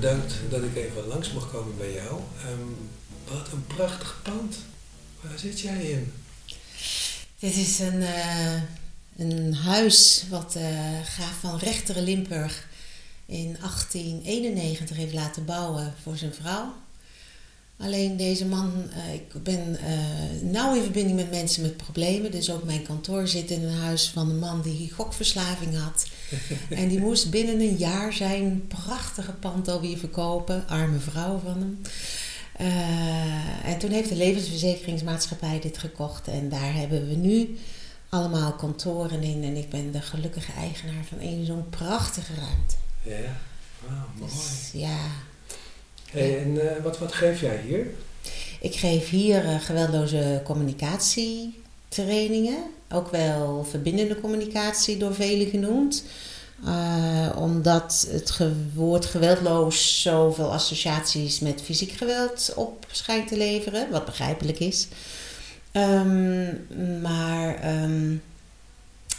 Bedankt dat ik even langs mocht komen bij jou. Ehm, wat een prachtig pand. Waar zit jij in? Dit is een, eh, een huis wat uh, graaf van Rechteren Limburg in 1891 heeft laten bouwen voor zijn vrouw. Alleen deze man, uh, ik ben nauw in verbinding met mensen met problemen. Dus ook mijn kantoor zit in een huis van een man die gokverslaving had. en die moest binnen een jaar zijn prachtige pand alweer verkopen. Arme vrouw van hem. Uh, en toen heeft de levensverzekeringsmaatschappij dit gekocht. En daar hebben we nu allemaal kantoren in. En ik ben de gelukkige eigenaar van een zo'n prachtige ruimte. Ja, wauw, mooi. Dus, ja. En uh, wat, wat geef jij hier? Ik geef hier uh, geweldloze communicatietrainingen. Ook wel verbindende communicatie door velen genoemd. Uh, omdat het woord geweldloos zoveel associaties met fysiek geweld op schijnt te leveren, wat begrijpelijk is. Um, maar um,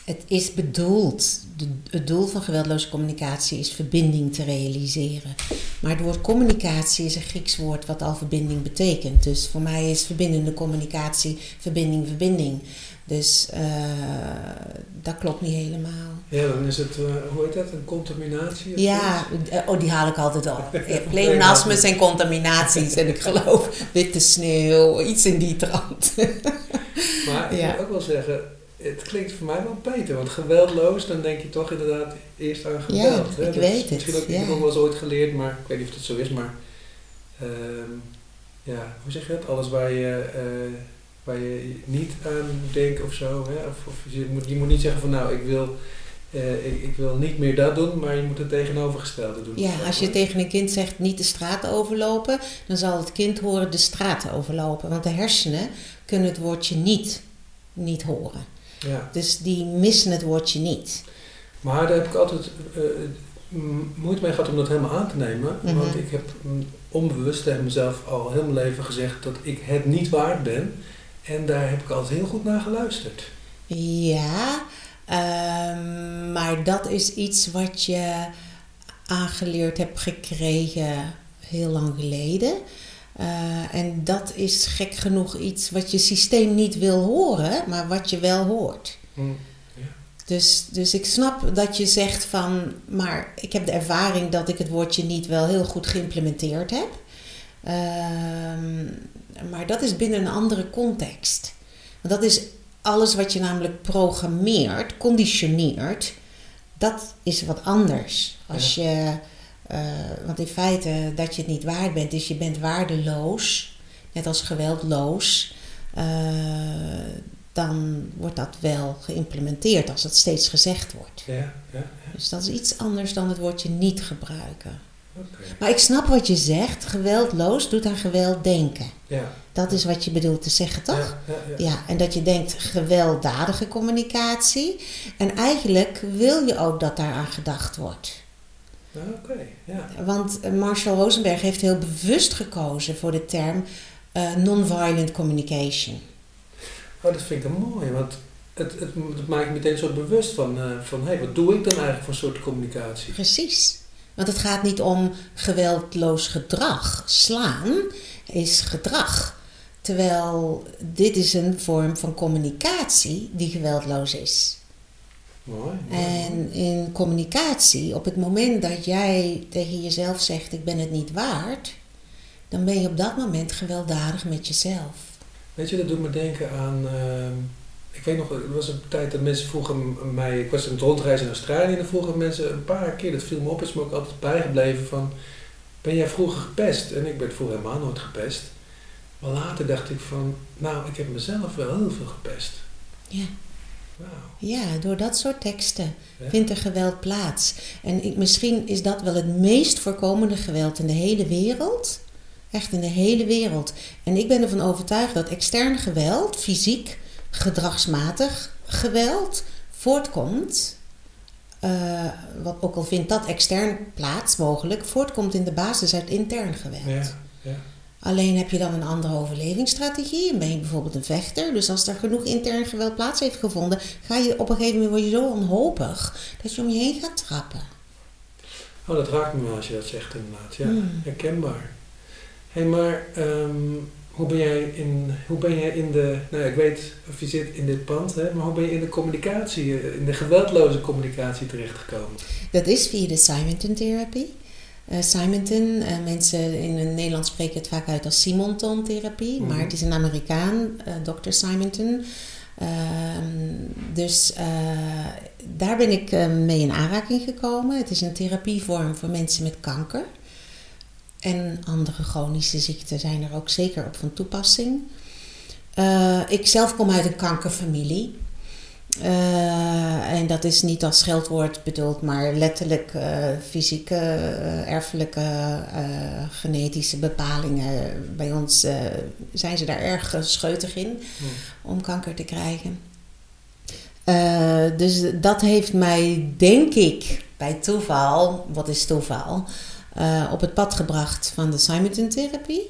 het is bedoeld, de, het doel van geweldloze communicatie is verbinding te realiseren. Maar het woord communicatie is een Grieks woord wat al verbinding betekent. Dus voor mij is verbindende communicatie verbinding, verbinding. Dus uh, dat klopt niet helemaal. Ja, dan is het, uh, hoe heet dat, een contaminatie? Ja, uh, oh, die haal ik altijd op. Pleonasmes en contaminaties en ik geloof witte sneeuw, iets in die trant. maar ik ja. moet ook wel zeggen, het klinkt voor mij wel beter, want geweldloos, dan denk je toch inderdaad eerst aan geweld. Ja, hè? ik dat weet is het. Misschien ook ja. nog wel eens ooit geleerd, maar ik weet niet of het zo is, maar uh, ja, hoe zeg je dat? Alles waar je, uh, waar je niet aan denkt of zo. Hè? Of, of je, moet, je moet niet zeggen van nou, ik wil, uh, ik, ik, wil niet meer dat doen, maar je moet het tegenovergestelde doen. Ja, als je tegen een kind zegt niet de straat overlopen, dan zal het kind horen de straat overlopen. Want de hersenen kunnen het woordje niet, niet horen. Ja. Dus die missen het woordje niet. Maar daar heb ik altijd uh, moeite mee gehad om dat helemaal aan te nemen. Mhm. Want ik heb onbewust tegen mezelf al heel mijn leven gezegd dat ik het niet waard ben. En daar heb ik altijd heel goed naar geluisterd. Ja, um, maar dat is iets wat je aangeleerd hebt gekregen heel lang geleden. Uh, en dat is gek genoeg iets wat je systeem niet wil horen, maar wat je wel hoort. Mm, ja. Dus, dus ik snap dat je zegt van, maar ik heb de ervaring dat ik het woordje niet wel heel goed geïmplementeerd heb. Uh, maar dat is binnen een andere context. Want dat is alles wat je namelijk programmeert, conditioneert, dat is wat anders. Als ja. je. Uh, want in feite dat je het niet waard bent, is je bent waardeloos, net als geweldloos. Uh, dan wordt dat wel geïmplementeerd als het steeds gezegd wordt. Ja, ja, ja. Dus dat is iets anders dan het woordje niet gebruiken. Okay. Maar ik snap wat je zegt. Geweldloos doet aan geweld denken. Ja. Dat is wat je bedoelt te zeggen, toch? Ja, ja, ja. ja, en dat je denkt gewelddadige communicatie. En eigenlijk wil je ook dat daaraan gedacht wordt. Oké, okay, ja. Want Marshall Rosenberg heeft heel bewust gekozen voor de term uh, non-violent communication. Oh, dat vind ik dan mooi, want het, het, het maakt me meteen zo bewust van, uh, van hé, hey, wat doe ik dan eigenlijk voor soort communicatie? Precies. Want het gaat niet om geweldloos gedrag. Slaan is gedrag. Terwijl dit is een vorm van communicatie die geweldloos is. Mooi, en in communicatie, op het moment dat jij tegen jezelf zegt: Ik ben het niet waard, dan ben je op dat moment gewelddadig met jezelf. Weet je, dat doet me denken aan. Uh, ik weet nog, er was een tijd dat mensen vroegen mij. Ik was in het rondreizen in Australië en dan vroegen mensen een paar keer, dat viel me op, is me ook altijd bijgebleven van. Ben jij vroeger gepest? En ik ben vroeger helemaal nooit gepest. Maar later dacht ik van, nou, ik heb mezelf wel heel veel gepest. Ja. Ja, door dat soort teksten vindt er geweld plaats. En ik, misschien is dat wel het meest voorkomende geweld in de hele wereld. Echt in de hele wereld. En ik ben ervan overtuigd dat extern geweld, fysiek, gedragsmatig geweld, voortkomt. Uh, wat ook al vindt dat extern plaats mogelijk, voortkomt in de basis uit intern geweld. Ja, ja. Alleen heb je dan een andere overlevingsstrategie en ben je bijvoorbeeld een vechter. Dus als er genoeg intern geweld plaats heeft gevonden, ga je op een gegeven moment word je zo onhopig dat je om je heen gaat trappen. Oh, dat raakt me wel als je dat zegt inderdaad. Ja, hmm. herkenbaar. Hé, hey, maar ehm, hoe ben jij in, hoe ben jij in de, nou ik weet of je zit in dit pand, hè, maar hoe ben je in de communicatie, in de geweldloze communicatie terechtgekomen? Dat is via de Simonton-therapie. Uh, Simonton, uh, mensen in het Nederlands spreken het vaak uit als Simonton-therapie, maar mhm. het is een Amerikaan, uh, Dr. Simonton. Ehm, dus daar ben ik mee in aanraking gekomen. Het is een therapievorm voor mensen met kanker. En andere chronische ziekten zijn er ook zeker op van toepassing. ik zelf kom uit een kankerfamilie. Uh, en dat is niet als scheldwoord bedoeld, maar letterlijk uh, fysieke, uh, erfelijke, genetische bepalingen. Bij ons zijn ze daar erg scheutig in hmm. om kanker te krijgen. dus dat heeft mij, denk ik, bij toeval, wat is toeval, op het pad gebracht van de Simonton-therapie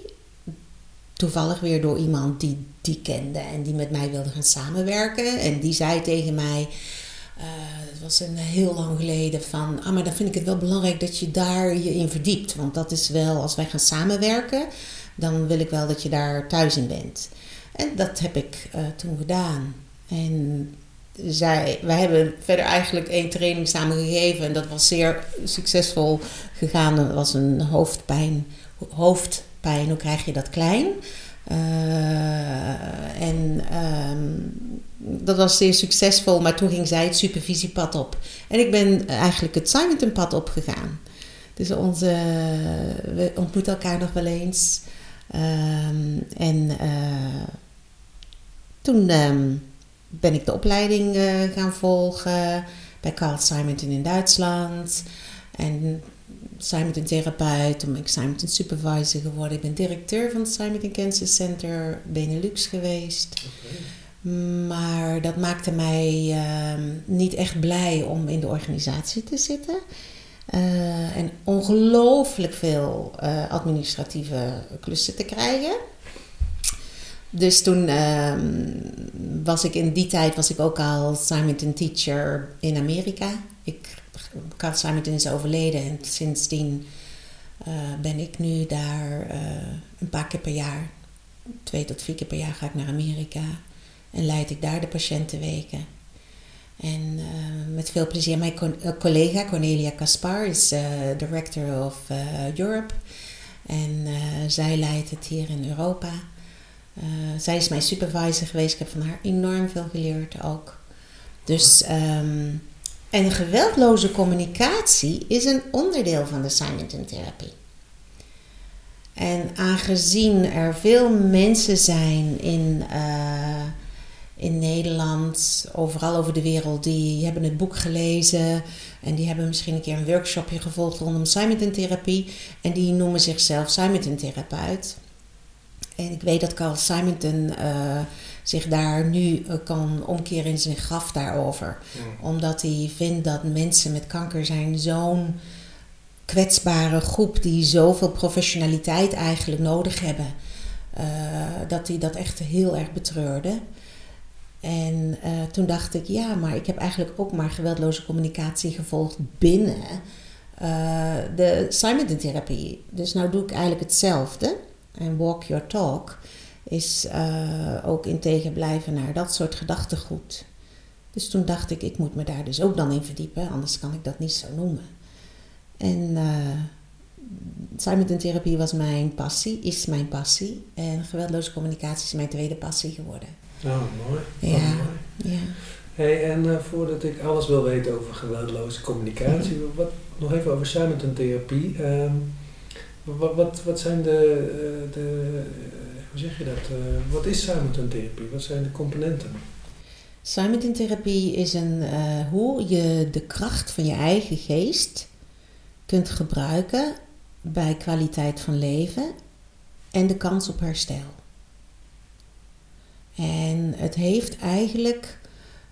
toevallig weer door iemand die die kende en die met mij wilde gaan samenwerken. En die zei tegen mij, uh, het was een heel lang geleden, van, ah maar dan vind ik het wel belangrijk dat je daar je in verdiept. Want dat is wel, als wij gaan samenwerken, dan wil ik wel dat je daar thuis in bent. En dat heb ik uh, toen gedaan. En zij, wij hebben verder eigenlijk één training samen gegeven en dat was zeer succesvol gegaan. Dat was een hoofdpijn, hoofd hoe krijg je dat klein? Uh, en um, dat was zeer succesvol, maar toen ging zij het supervisiepad op. En ik ben eigenlijk het Simonton-pad opgegaan. Dus onze, we ontmoeten elkaar nog wel eens. Um, en uh, toen um, ben ik de opleiding uh, gaan volgen bij Carl Simonton in Duitsland. En Simonton therapeut, toen ben ik Simonton supervisor geworden. Ik ben directeur van het Simonton Cancer Center Benelux geweest. Maar dat maakte mij uh, niet echt blij om in de organisatie te zitten. Uh, en ongelooflijk veel uh, administratieve klussen te krijgen. Dus toen uh, was ik in die tijd was ik ook al Simonton teacher in Amerika. Ik Carl Simonton is overleden en sindsdien uh, ben ik nu daar uh, een paar keer per jaar, twee tot vier keer per jaar ga ik naar Amerika en leid ik daar de patiëntenweken. En uh, met veel plezier. Mijn collega Cornelia Caspar is Director of Europe en zij leidt het hier in Europa. zij is mijn supervisor geweest. Ik heb van haar enorm veel geleerd ook. Dus um, en geweldloze communicatie is een onderdeel van de Simonton-therapie. En aangezien er veel mensen zijn in, uh, in Nederland, overal over de wereld, die hebben het boek gelezen en die hebben misschien een keer een workshopje gevolgd rondom Simonton-therapie en die noemen zichzelf Simonton-therapeut. En ik weet dat Carl Simonton uh, zich daar nu eh, kan omkeren in zijn graf daarover. Omdat hij vindt dat mensen met kanker zijn zo'n kwetsbare groep die zoveel professionaliteit eigenlijk nodig hebben. Uh, dat hij dat echt heel erg betreurde. En uh, toen dacht ik, ja, maar ik heb eigenlijk ook maar geweldloze communicatie gevolgd binnen uh, de Simonton-therapie. Dus nou doe ik eigenlijk hetzelfde. En walk your talk is uh, ook integer blijven naar dat soort gedachtegoed. Dus toen dacht ik, ik moet me daar dus ook dan in verdiepen, anders kan ik dat niet zo noemen. En uh, Simonton-therapie was mijn passie, is mijn passie. En geweldloze communicatie is mijn tweede passie geworden. Oh, mooi. Ja, oh, mooi. ja. Hey, en uh, voordat ik alles wil weten over geweldloze communicatie, wat, nog even over Simonton-therapie. Um, wat, wat, wat zijn de, de hoe zeg je dat? Uh, wat is Simonton-therapie? Wat zijn de componenten? Simonton-therapie is een, hoe je de kracht van je eigen geest kunt gebruiken bij kwaliteit van leven en de kans op herstel. En het heeft eigenlijk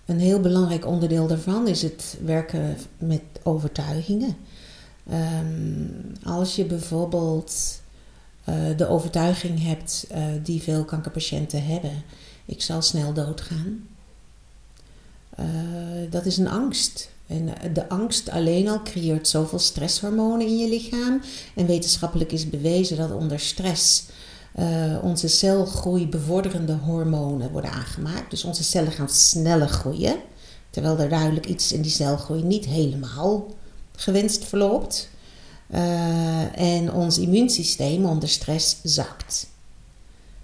een heel belangrijk onderdeel daarvan is het werken met overtuigingen. Um, als je bijvoorbeeld uh, de overtuiging hebt uh, die veel kankerpatiënten hebben, ik zal snel doodgaan. Uh, dat is een angst. En de angst alleen al creëert zoveel stresshormonen in je lichaam. En wetenschappelijk is bewezen dat onder stress uh, onze celgroei bevorderende hormonen worden aangemaakt. Dus onze cellen gaan sneller groeien. Terwijl er duidelijk iets in die celgroei niet helemaal gewenst verloopt. Uh, en ons immuunsysteem onder stress zakt.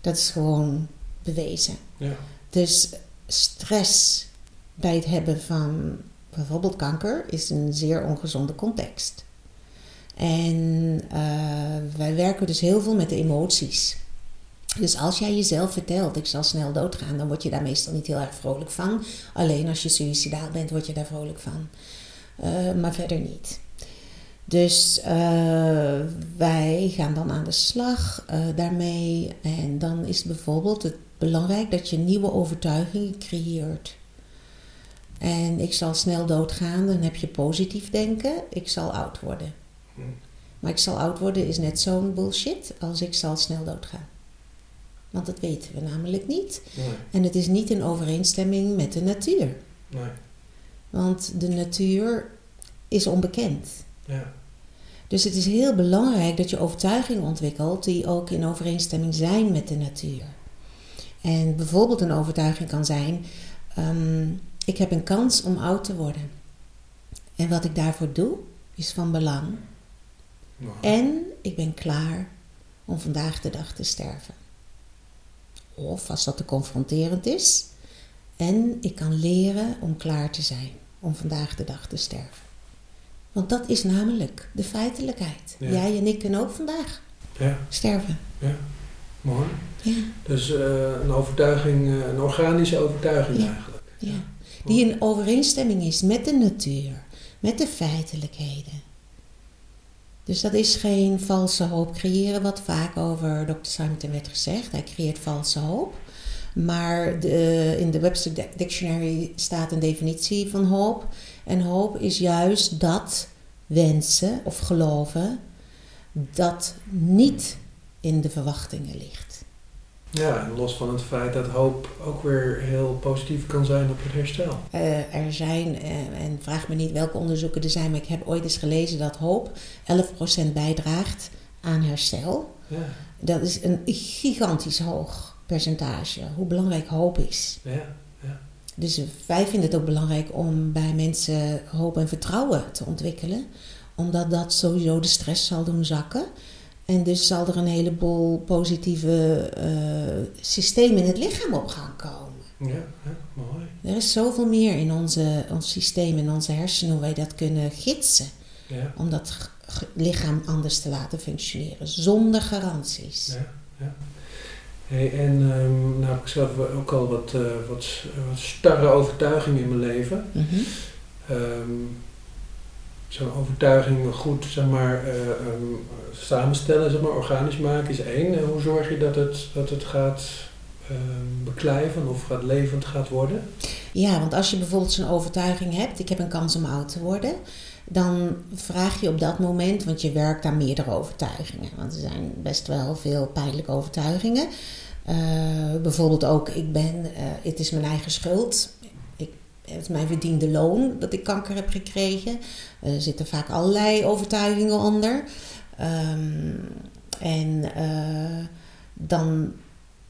Dat is gewoon bewezen. Ja. Dus stress bij het hebben van bijvoorbeeld kanker is een zeer ongezonde context. En uh, wij werken dus heel veel met de emoties. Dus als jij jezelf vertelt, ik zal snel doodgaan, dan word je daar meestal niet heel erg vrolijk van. Alleen als je suicidaal bent, word je daar vrolijk van. Uh, maar verder niet. Dus uh, wij gaan dan aan de slag uh, daarmee. En dan is het bijvoorbeeld het belangrijk dat je nieuwe overtuigingen creëert. En ik zal snel doodgaan, dan heb je positief denken. Ik zal oud worden. Hm. Maar ik zal oud worden is net zo'n bullshit als ik zal snel doodgaan. Want dat weten we namelijk niet. Nee. En het is niet in overeenstemming met de natuur. Nee. Want de natuur is onbekend. Ja. Dus het is heel belangrijk dat je overtuigingen ontwikkelt die ook in overeenstemming zijn met de natuur. En bijvoorbeeld een overtuiging kan zijn: um, ik heb een kans om oud te worden. En wat ik daarvoor doe, is van belang. Nou. En ik ben klaar om vandaag de dag te sterven. Of als dat te confronterend is. En ik kan leren om klaar te zijn om vandaag de dag te sterven. Want dat is namelijk de feitelijkheid. Jij en ik kunnen ook vandaag ja. sterven. Ja, mooi. Ja. Dus uh, een overtuiging, uh, een organische overtuiging eigenlijk. Ja. Die in overeenstemming is met de natuur, met de feitelijkheden. Dus dat is geen valse hoop creëren, wat vaak over Dr. Simonton werd gezegd. Hij creëert valse hoop. Maar de, in de Webster Dictionary staat een definitie van hoop. En hoop is juist dat wensen of geloven dat niet in de verwachtingen ligt. Ja, en los van het feit dat hoop ook weer heel positief kan zijn op het herstel. Uh, er zijn, uh, en vraag me niet welke onderzoeken er zijn, maar ik heb ooit eens gelezen dat hoop 11% bijdraagt aan herstel. Ja. Dat is een gigantisch hoog percentage, hoe belangrijk hoop is. Ja, ja. Dus wij vinden het ook belangrijk om bij mensen hoop en vertrouwen te ontwikkelen, omdat dat sowieso de stress zal doen zakken. En dus zal er een heleboel positieve uh, systemen in het lichaam op gaan komen. Ja, ja, mooi. Er is zoveel meer in onze, ons systeem, in onze hersenen, hoe wij dat kunnen gidsen. Ja. Om dat lichaam anders te laten functioneren, zonder garanties. Ja, ja. Hey, en um, nou heb ik zelf ook al wat, uh, wat, wat starre overtuigingen in mijn leven. Mm -hmm. um, zo'n overtuiging goed zeg maar, uh, um, samenstellen, zeg maar, organisch maken is één. En hoe zorg je dat het, dat het gaat uh, beklijven of gaat levend gaat worden? Ja, want als je bijvoorbeeld zo'n overtuiging hebt, ik heb een kans om oud te worden, dan vraag je op dat moment, want je werkt aan meerdere overtuigingen. Want er zijn best wel veel pijnlijke overtuigingen. Uh, bijvoorbeeld ook, ik ben, uh, het is mijn eigen schuld het is mijn verdiende loon dat ik kanker heb gekregen. Er zitten vaak allerlei overtuigingen onder. Um, en uh, dan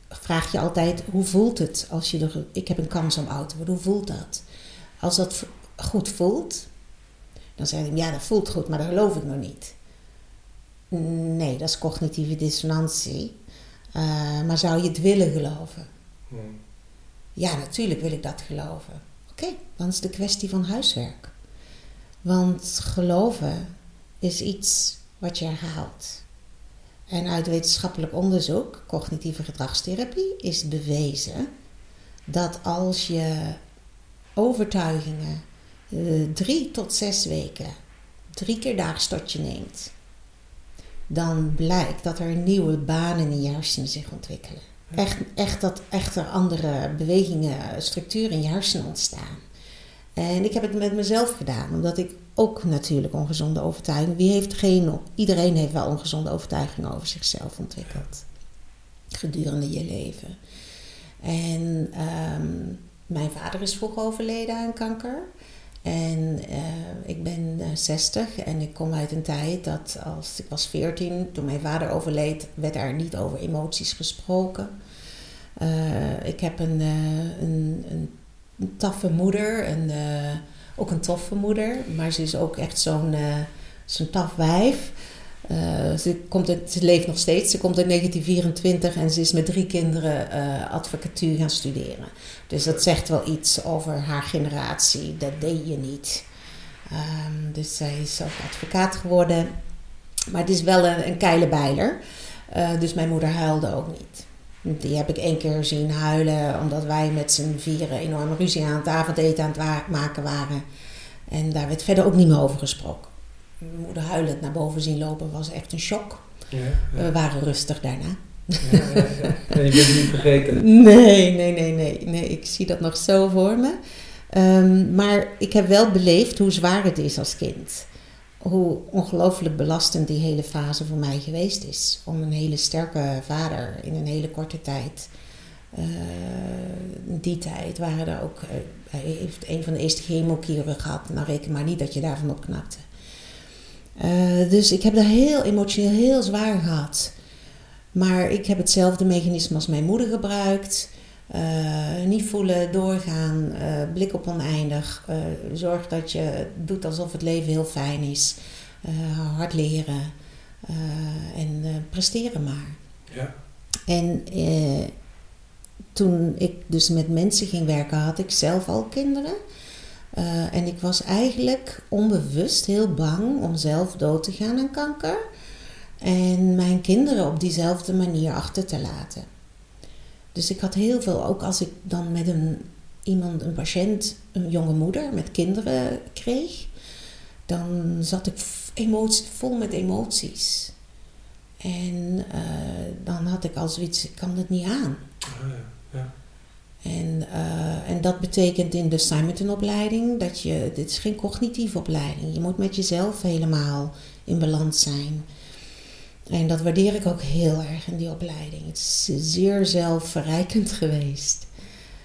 vraag je altijd, hoe voelt het als je er... Ik heb een kans om oud te worden, hoe voelt dat? Als dat goed voelt, dan zeg ik, ja, dat voelt goed, maar dat geloof ik nog niet. Nee, dat is cognitieve dissonantie. Uh, maar zou je het willen geloven? Hmm. Ja, natuurlijk wil ik dat geloven. Oké, dan is het de kwestie van huiswerk. Want geloven is iets wat je herhaalt. En uit wetenschappelijk onderzoek, cognitieve gedragstherapie, is bewezen dat als je overtuigingen eh, drie tot zes weken, drie keer daags tot je neemt, dan blijkt dat er nieuwe banen in je hersenen zich ontwikkelen. Echt, echt dat echt er andere bewegingen, structuren in je hersenen ontstaan. En ik heb het met mezelf gedaan, omdat ik ook natuurlijk ongezonde overtuigingen. Wie heeft geen? Iedereen heeft wel ongezonde overtuigingen over zichzelf ontwikkeld gedurende je leven. En ehm, mijn vader is vroeg overleden aan kanker. En uh, ik ben 60 en ik kom uit een tijd dat als ik was 14, toen mijn vader overleed, werd er niet over emoties gesproken. Uh, ik heb een, een, een, een, taffe moeder, en ook een toffe moeder, maar ze is ook echt zo'n zo'n taf wijf. Uh, ze, komt leeft nog steeds. Ze komt in 1924 en ze is met drie kinderen uh, advocatuur gaan studeren. Dus dat zegt wel iets over haar generatie. Dat deed je niet. Um, dus zij is ook advocaat geworden. Maar het is wel een, een keilebeiler. Uh, dus mijn moeder huilde ook niet. Die heb ik één keer zien huilen omdat wij met z'n vieren enorme ruzie aan het avondeten aan het maken waren. En daar werd verder ook niet meer over gesproken mijn moeder huilend naar boven zien lopen was echt een shock. Ja, ja. We waren rustig daarna. Ja. En je bent het niet vergeten? Nee, nee, nee, nee, nee. Ik zie dat nog zo voor me. Um, maar ik heb wel beleefd hoe zwaar het is als kind. Hoe ongelooflijk belastend die hele fase voor mij geweest is. Om een hele sterke vader in een hele korte tijd. Uh, die tijd waren er ook. Uh, hij heeft een van de eerste chemokuren gehad. Nou, reken maar niet dat je daarvan opknapte. Uh, dus ik heb dat heel emotioneel heel zwaar gehad. Maar ik heb hetzelfde mechanisme als mijn moeder gebruikt. Uh, niet voelen, doorgaan, uh, blik op oneindig. zorg dat je doet alsof het leven heel fijn is. hard leren en presteren maar. Ja. En toen ik dus met mensen ging werken, had ik zelf al kinderen. Uh, en ik was eigenlijk onbewust heel bang om zelf dood te gaan aan kanker. En mijn kinderen op diezelfde manier achter te laten. Dus ik had heel veel, ook als ik dan met een, iemand, een patiënt, een jonge moeder met kinderen kreeg, dan zat ik emotie, vol met emoties. En uh, dan had ik al zoiets, ik kan het niet aan. Oh ja, ja. En, uh, en dat betekent in de Simonton-opleiding dat je, dit is geen cognitieve opleiding. Je moet met jezelf helemaal in balans zijn. En dat waardeer ik ook heel erg in die opleiding. Het is zeer zelfverrijkend geweest.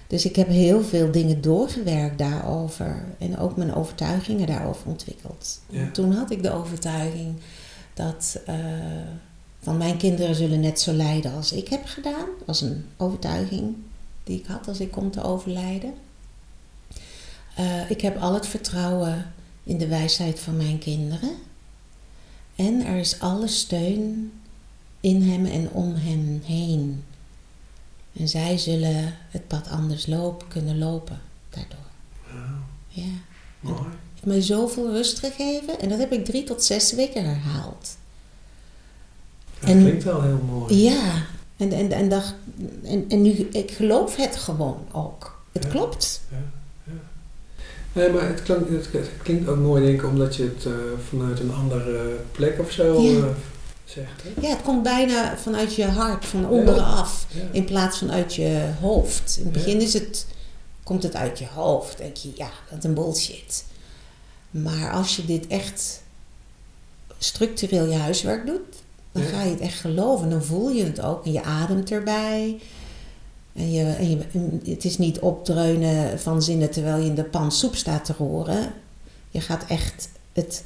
Dus ik heb heel veel dingen doorgewerkt daarover. En ook mijn overtuigingen daarover ontwikkeld. Ja. Toen had ik de overtuiging dat uh, van mijn kinderen zullen net zo lijden als ik heb gedaan. Was een overtuiging die ik had als ik kom te overlijden. Uh, ik heb al het vertrouwen in de wijsheid van mijn kinderen. En er is alle steun in hem en om hem heen. En zij zullen het pad anders lopen, kunnen lopen daardoor. Wow. Ja. Mooi. Het heeft mij zoveel rust gegeven en dat heb ik drie tot zes weken herhaald. Dat en, klinkt wel heel mooi. Ja, en, en, en, dat, en, en nu, ik geloof het gewoon ook. Het Ja. klopt. Ja, ja. Nee, maar het klinkt, het, klinkt ook mooi, denk ik, omdat je het eh, vanuit een andere plek of zo eh, zegt. Hè? Ja, het komt bijna vanuit je hart, van onderaf, in plaats van uit je hoofd. In het begin is het, komt het uit je hoofd. denk je, ja, dat is een bullshit. Maar als je dit echt structureel je huiswerk doet, dan ga je het echt geloven. Dan voel je het ook en je ademt erbij. En, je, en, je, en het is niet opdreunen van zinnen terwijl je in de pan soep staat te roeren. Je gaat echt het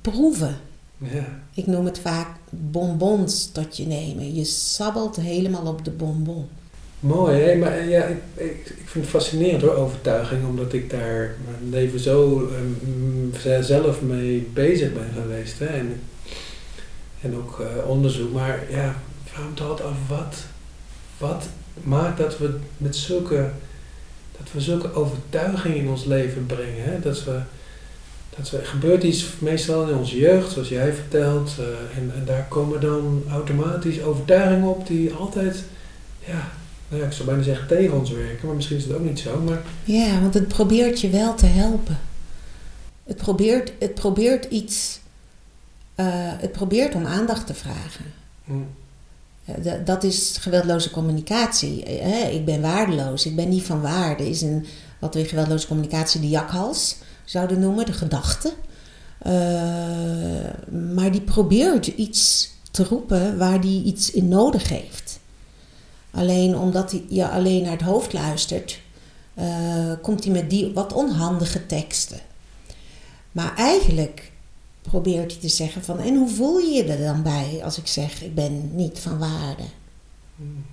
proeven. Ja. Ik noem het vaak bonbons tot je nemen. Je sabbelt helemaal op de bonbon. Mooi, hè? maar eh, ja, ik, ik, ik vind het fascinerend hoor, overtuiging, omdat ik daar mijn leven zo ehm, zelf mee bezig ben geweest. Hè? En, en ook eh, onderzoek. Maar ja, toch altijd af, wat, wat maakt dat we met zulke, dat we zulke overtuigingen in ons leven brengen? Hè? Dat we, dat we, gebeurt iets meestal in onze jeugd, zoals jij vertelt, eh, en, en daar komen dan automatisch overtuigingen op die altijd, ja, nou ja, ik zou bijna zeggen tegen ons werken, maar misschien is het ook niet zo. Maar Ja, want het probeert je wel te helpen. Het probeert, het probeert iets. Eh, het probeert om aandacht te vragen. mm, Eh, dat- is geweldloze communicatie. Eh, ik ben waardeloos, ik ben niet van waarde. Is een, wat we in geweldloze communicatie de jakhals zouden noemen, de gedachte. Maar die probeert iets te roepen waar die iets in nodig heeft. Alleen omdat je alleen naar het hoofd luistert, komt hij met die wat onhandige teksten. Maar eigenlijk probeert hij te zeggen van, en hoe voel je je er dan bij als ik zeg, ik ben niet van waarde? mm.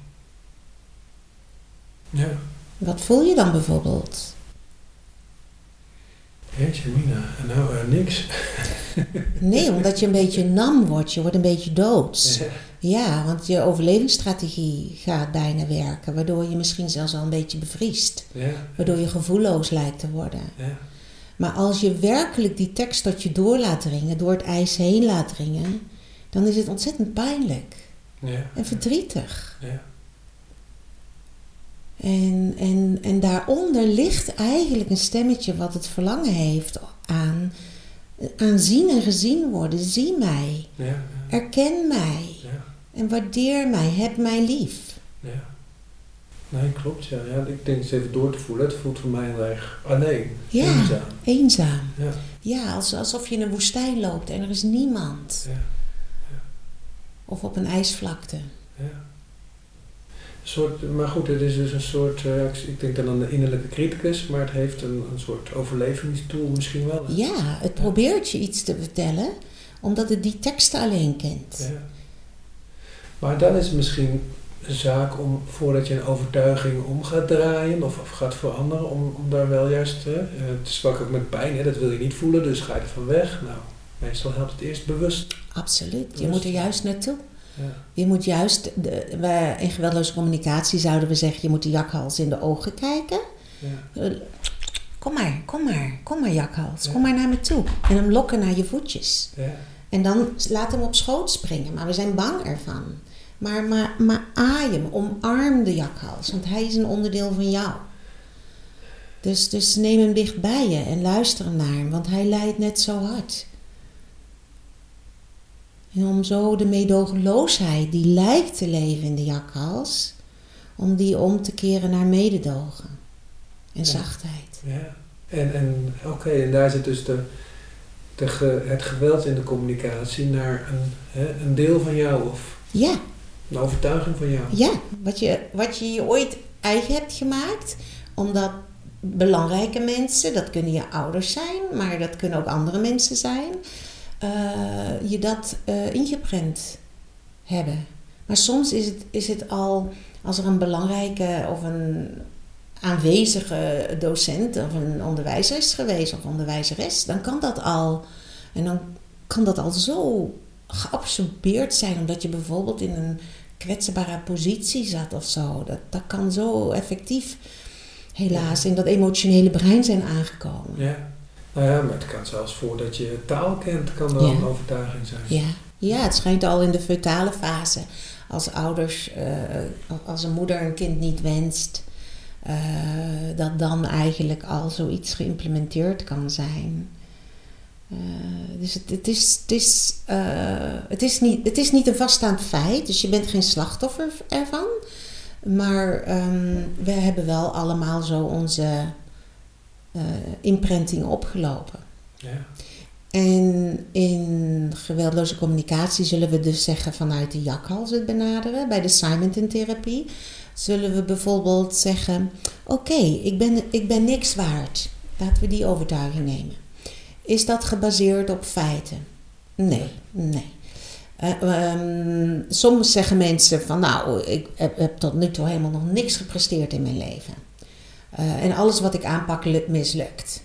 ja, Wat voel je dan bijvoorbeeld? jeetje mina, nou eh, niks. Nee, omdat je een beetje nam wordt, je wordt een beetje doods. Ja. Ja, want je overlevingsstrategie gaat bijna werken, waardoor je misschien zelfs al een beetje bevriest. Ja, Waardoor je gevoelloos lijkt te worden. ja, Maar als je werkelijk die tekst tot je door laat dringen, door het ijs heen laat dringen, dan is het ontzettend pijnlijk ja, en verdrietig. ja, En, en, en daaronder ligt eigenlijk een stemmetje wat het verlangen heeft aan, aan zien en gezien worden. Zie mij, ja, ja, erken mij ja, en waardeer mij, heb mij lief. ja. Nee, klopt, ja. ja. Ik denk eens even door te voelen. Het voelt voor mij heel erg alleen, Ja. eenzaam. Eenzaam. Ja, Ja, als, alsof je in een woestijn loopt en er is niemand. ja, Of op een ijsvlakte. ja. Een soort, maar goed, het is dus een soort, eh, ik, denk dan aan de innerlijke criticus, maar het heeft een, een soort overlevingstool misschien wel. hè? Ja, het probeert je iets te vertellen, omdat het die teksten alleen kent. Ja. Maar dan is het misschien zaak om, voordat je een overtuiging om gaat draaien of, of gaat veranderen, om, om daar wel juist, hè, het is vaak ook met pijn, hè, dat wil je niet voelen, dus ga je er van weg. Nou, meestal helpt het eerst bewust. Absoluut. Je moet er juist naartoe. Ja, Je moet juist, de, in geweldloze communicatie zouden we zeggen, je moet de jakhals in de ogen kijken. ja, Kom maar, kom maar, kom maar jakhals, Ja. kom maar naar me toe. En hem lokken naar je voetjes. ja, En dan laat hem op schoot springen, maar we zijn bang ervan. Maar, maar, maar aai hem, omarm de jakhals, want hij is een onderdeel van jou. Dus, dus neem hem dicht bij je en luister naar hem, want hij lijdt net zo hard. En om zo de meedogenloosheid die lijkt te leven in de jakhals, om die om te keren naar mededogen en Ja. zachtheid. ja. En, en oké, en daar zit dus de, de het geweld in de communicatie naar een, hè, een deel van jou of Ja, een overtuiging van jou. Ja, wat je, wat je je ooit eigen hebt gemaakt, omdat belangrijke mensen, dat kunnen je ouders zijn, maar dat kunnen ook andere mensen zijn, eh, je dat eh, ingeprent hebben. Maar soms is het, is het al, als er een belangrijke of een aanwezige docent of een onderwijzer is geweest of onderwijzeres, dan kan dat al. En dan kan dat al zo geabsorbeerd zijn, omdat je bijvoorbeeld in een kwetsbare positie zat of zo. Dat, dat kan zo effectief, helaas, in dat emotionele brein zijn aangekomen. Ja. Nou ja, maar het kan zelfs voordat je taal kent, kan dat Ja. een overtuiging zijn. Ja. ja, het schijnt al in de feutale fase. Als ouders, eh, als een moeder een kind niet wenst, eh, dat dan eigenlijk al zoiets geïmplementeerd kan zijn. Eh, dus het, het, is, het, is, eh, het, is niet, het is niet een vaststaand feit, dus je bent geen slachtoffer ervan. Maar ehm, we hebben wel allemaal zo onze eh imprinting opgelopen. Ja. En in geweldloze communicatie zullen we dus zeggen vanuit de jakhals het benaderen. Bij de Simonton-therapie zullen we bijvoorbeeld zeggen: Oké, ik, ben, ik ben niks waard. Laten we die overtuiging nemen. Is dat gebaseerd op feiten? Nee, nee. Eh, ehm, soms zeggen mensen van nou, ik heb, tot nu toe helemaal nog niks gepresteerd in mijn leven. Eh, en alles wat ik aanpak lukt- mislukt.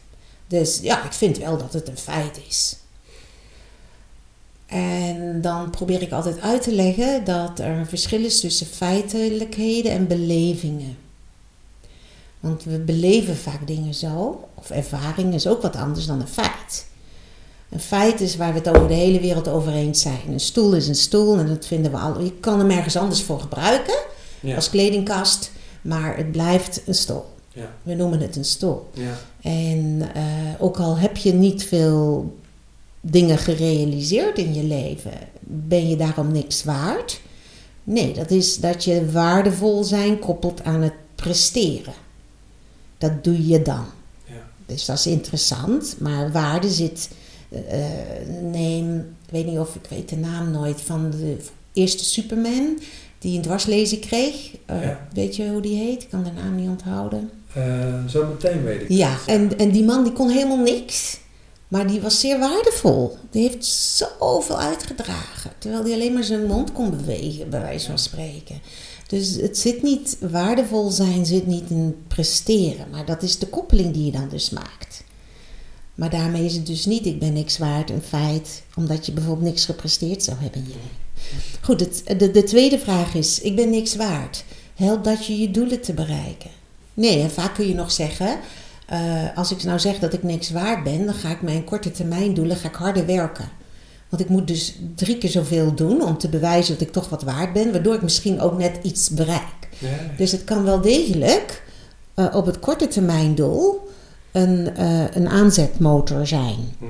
Dus ja, ik vind wel dat het een feit is. En dan probeer ik altijd uit te leggen dat er verschil is tussen feitelijkheden en belevingen. Want we beleven vaak dingen zo, of ervaring is ook wat anders dan een feit. Een feit is waar we het over de hele wereld over eens zijn. Een stoel is een stoel en dat vinden we al. Je kan hem ergens anders voor gebruiken Ja. als kledingkast. Maar het blijft een stoel. Ja. We noemen het een stoel. Ja. En eh, ook al heb je niet veel dingen gerealiseerd in je leven, ben je daarom niks waard? Nee, dat is dat je waardevol zijn koppelt aan het presteren. Dat doe je dan. Ja. Dus dat is interessant, maar waarde zit. eh, neem, ik weet niet of ik weet de naam nooit van de eerste Superman die een dwarslezing kreeg. Eh, Ja. Weet je hoe die heet? Ik kan de naam niet onthouden. Eh, zo meteen weet ik Ja, het. en, en die man die kon helemaal niks. Maar die was zeer waardevol. Die heeft zoveel uitgedragen. Terwijl hij alleen maar zijn mond kon bewegen, bij wijze van spreken. Dus het zit niet, waardevol zijn zit niet in presteren. Maar dat is de koppeling die je dan dus maakt. Maar daarmee is het dus niet, ik ben niks waard, een feit. Omdat je bijvoorbeeld niks gepresteerd zou hebben in je leven. Goed, de, de tweede vraag is, ik ben niks waard. Helpt dat je je doelen te bereiken? Nee, en vaak kun je nog zeggen, eh, als ik nou zeg dat ik niks waard ben, dan ga ik mijn korte termijn doelen ga ik harder werken. Want ik moet dus drie keer zoveel doen om te bewijzen dat ik toch wat waard ben, waardoor ik misschien ook net iets bereik. Ja. Dus het kan wel degelijk eh, op het korte termijn doel een, eh, een aanzetmotor zijn. Hm,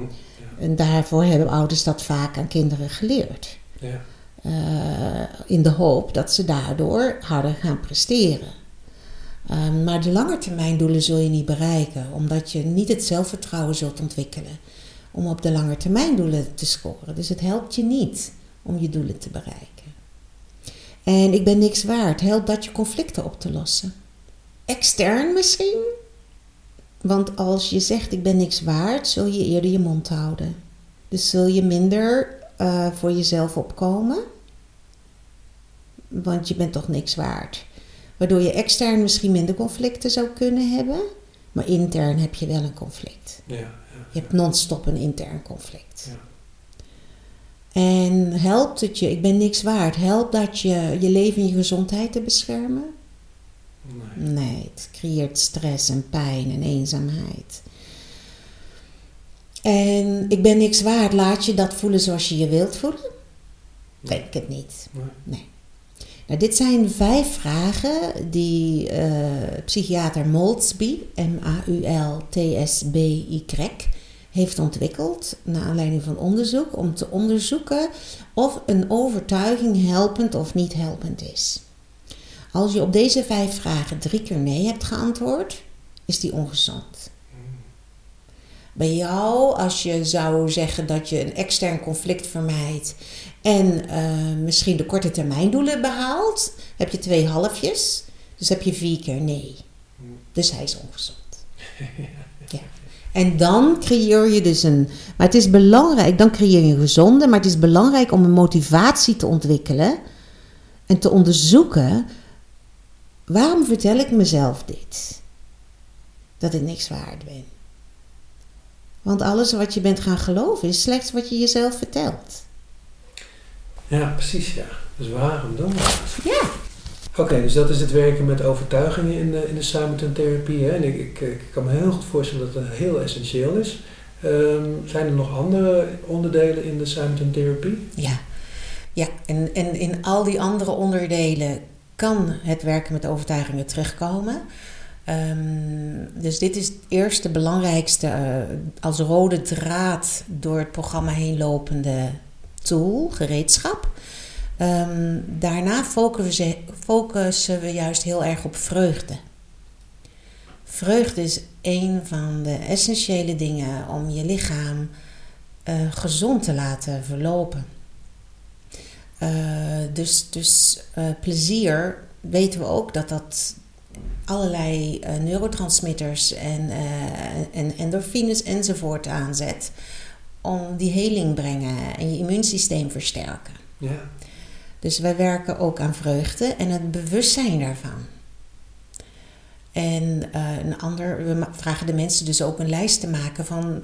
En daarvoor hebben ouders dat vaak aan kinderen geleerd. ja. Eh, in de hoop dat ze daardoor harder gaan presteren. Ehm, maar de langetermijndoelen zul je niet bereiken, omdat je niet het zelfvertrouwen zult ontwikkelen om op de langetermijndoelen te scoren. Dus het helpt je niet om je doelen te bereiken. En ik ben niks waard, helpt dat je conflicten op te lossen. Extern misschien, want als je zegt ik ben niks waard, zul je eerder je mond houden. Dus zul je minder eh, voor jezelf opkomen. Want je bent toch niks waard. Waardoor je extern misschien minder conflicten zou kunnen hebben. Maar intern heb je wel een conflict. Ja. Je hebt non-stop een intern conflict. Ja. En helpt het je, ik ben niks waard, helpt dat je je leven en je gezondheid te beschermen? Nee. Nee, het creëert stress en pijn en eenzaamheid. En ik ben niks waard, laat je dat voelen zoals je je wilt voelen? Denk het niet. Nee. Nou, dit zijn vijf vragen die eh, psychiater Moltby, M-A-U-L-T-S-B-Y, heeft ontwikkeld naar aanleiding van onderzoek om te onderzoeken of een overtuiging helpend of niet helpend is. Als je op deze vijf vragen drie keer nee hebt geantwoord, is die ongezond. Bij jou, als je zou zeggen dat je een extern conflict vermijdt en eh, misschien de korte termijn doelen behaalt, heb je twee halfjes. Dus heb je vier keer nee. Dus hij is ongezond. En dan creëer je dus een. Maar het is belangrijk, dan creëer je een gezonde, maar het is belangrijk om een motivatie te ontwikkelen en te onderzoeken. Waarom vertel ik mezelf dit? Dat ik niks waard ben. Want alles wat je bent gaan geloven is slechts wat je jezelf vertelt. Ja, precies, ja. Dus waarom doen we dat? Ja. Oké, dus dat is het werken met overtuigingen in de, in de? En ik, ik, ik kan me heel goed voorstellen dat dat heel essentieel is. Ehm, zijn er nog andere onderdelen in de Simonton therapie? Ja, ja. En, en in al die andere onderdelen kan het werken met overtuigingen terugkomen. Ehm, dus dit is het eerste belangrijkste eh, als rode draad door het programma heen lopende tool, gereedschap. Ehm, daarna focussen, focussen we juist heel erg op vreugde. Vreugde is een van de essentiële dingen om je lichaam eh, gezond te laten verlopen. Uh, dus dus uh, plezier weten we ook dat dat allerlei neurotransmitters en, en endorfines enzovoort aanzet om die heling brengen en je immuunsysteem versterken. Ja. Dus wij werken ook aan vreugde en het bewustzijn daarvan. En een ander, we vragen de mensen dus ook een lijst te maken van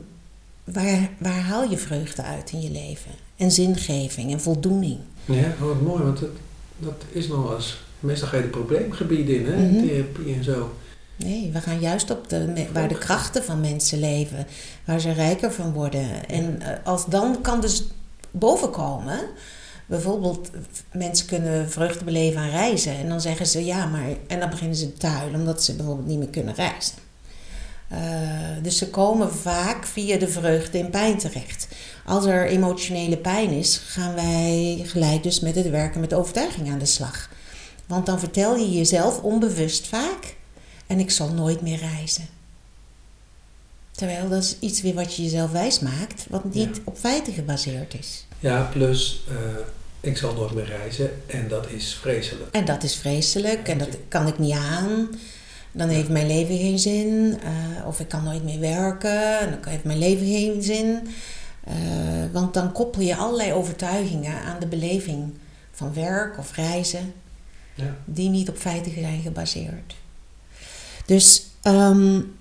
waar, waar haal je vreugde uit in je leven? En zingeving en voldoening. Ja, wat mooi, want dat, dat is nog eens. Meestal ga je de probleemgebieden in, hè? Mm -hmm. Therapie en zo. Nee, we gaan juist op de, waar de krachten van mensen leven, waar ze rijker van worden. En als dan kan dus bovenkomen Bijvoorbeeld, mensen kunnen vreugde beleven aan reizen. En dan zeggen ze ja, maar. En dan beginnen ze te huilen omdat ze bijvoorbeeld niet meer kunnen reizen. Uh, dus ze komen vaak via de vreugde in pijn terecht. Als er emotionele pijn is, gaan wij gelijk dus met het werken met overtuiging aan de slag. Want dan vertel je jezelf onbewust vaak: en ik zal nooit meer reizen. Terwijl dat is iets weer wat je jezelf wijs maakt, wat niet op feiten gebaseerd is. Ja, plus uh, ik zal nooit meer reizen en dat is vreselijk. En dat is vreselijk en dat kan ik niet aan. Dan heeft mijn leven geen zin. Uh, of ik kan nooit meer werken en dan heeft mijn leven geen zin. Uh, want dan koppel je allerlei overtuigingen aan de beleving van werk of reizen, ja. die niet op feiten zijn gebaseerd. Dus um,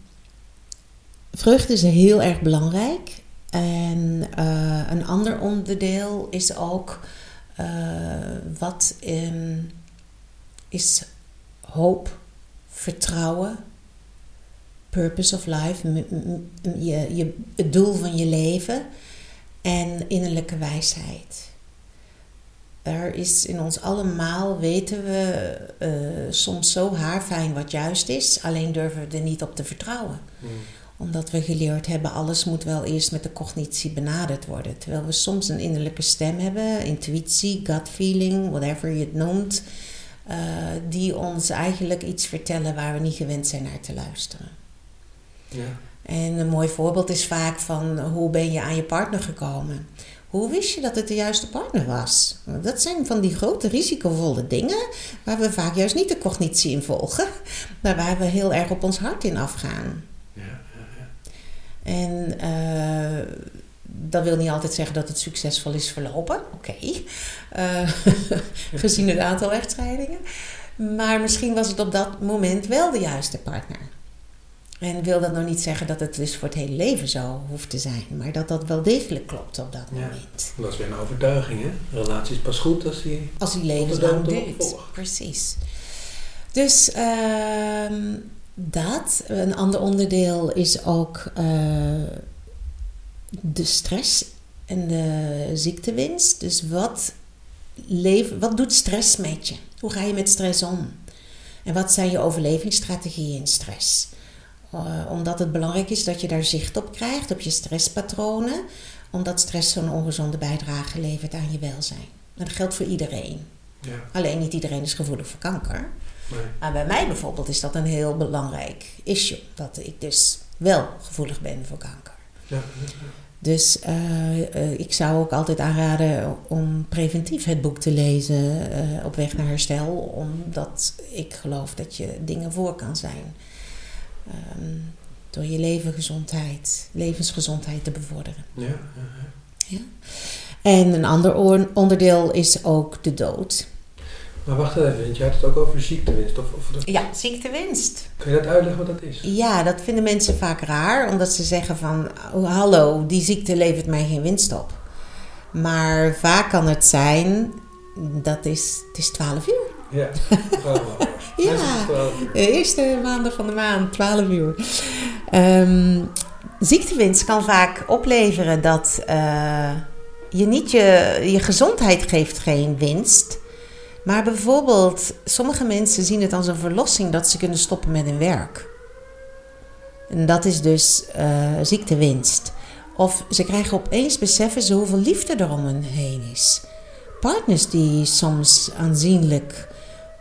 vreugde is heel erg belangrijk. En uh, een ander onderdeel is ook uh, wat um, is hoop, vertrouwen, purpose of life, je, je, het doel van je leven en innerlijke wijsheid. Er is in ons allemaal, weten we, uh, soms zo haarfijn wat juist is, alleen durven we er niet op te vertrouwen. Mm omdat we geleerd hebben, alles moet wel eerst met de cognitie benaderd worden. Terwijl we soms een innerlijke stem hebben, intuïtie, gut feeling, whatever je het noemt, uh, die ons eigenlijk iets vertellen waar we niet gewend zijn naar te luisteren. Ja. En een mooi voorbeeld is vaak van hoe ben je aan je partner gekomen? Hoe wist je dat het de juiste partner was? Dat zijn van die grote risicovolle dingen waar we vaak juist niet de cognitie in volgen, maar waar we heel erg op ons hart in afgaan. En uh, dat wil niet altijd zeggen dat het succesvol is verlopen. Oké. Okay. Uh, gezien het aantal echtscheidingen. Maar misschien was het op dat moment wel de juiste partner. En wil dat nou niet zeggen dat het dus voor het hele leven zo hoeft te zijn. Maar dat dat wel degelijk klopt op dat moment. Dat is weer een overtuiging, hè? Een relatie is pas goed als die... Als die levenslang duurt. Precies. Dus... Uh, dat. Een ander onderdeel is ook uh, de stress en de ziektewinst. Dus wat, leef, wat doet stress met je? Hoe ga je met stress om? En wat zijn je overlevingsstrategieën in stress? Uh, omdat het belangrijk is dat je daar zicht op krijgt, op je stresspatronen. Omdat stress zo'n ongezonde bijdrage levert aan je welzijn. dat geldt voor iedereen. Ja. Alleen niet iedereen is gevoelig voor kanker. Maar bij mij bijvoorbeeld is dat een heel belangrijk issue. Dat ik dus wel gevoelig ben voor kanker. Ja, Dus uh, uh, ik zou ook altijd aanraden om preventief het boek te lezen uh, op weg naar herstel. Omdat ik geloof dat je dingen voor kan zijn. Um, door je levengezondheid, levensgezondheid te bevorderen. Ja, ja, En een ander onderdeel is ook de dood. Maar wacht even, want je had het ook over ziektewinst. Of, of Ja, ziektewinst. Kun je dat uitleggen wat dat is? Ja, dat vinden mensen vaak raar, omdat ze zeggen van... Oh, hallo, die ziekte levert mij geen winst op. Maar vaak kan het zijn, dat is, het is 12 uur. Ja, 12 uur. ja, de eerste maanden van de maand, 12 uur. Um, ziektewinst kan vaak opleveren dat uh, je niet je, je gezondheid geeft geen winst... Maar bijvoorbeeld, sommige mensen zien het als een verlossing dat ze kunnen stoppen met hun werk. En dat is dus uh, ziektewinst. Of ze krijgen opeens beseffen ze hoeveel liefde er om hen heen is. Partners die soms aanzienlijk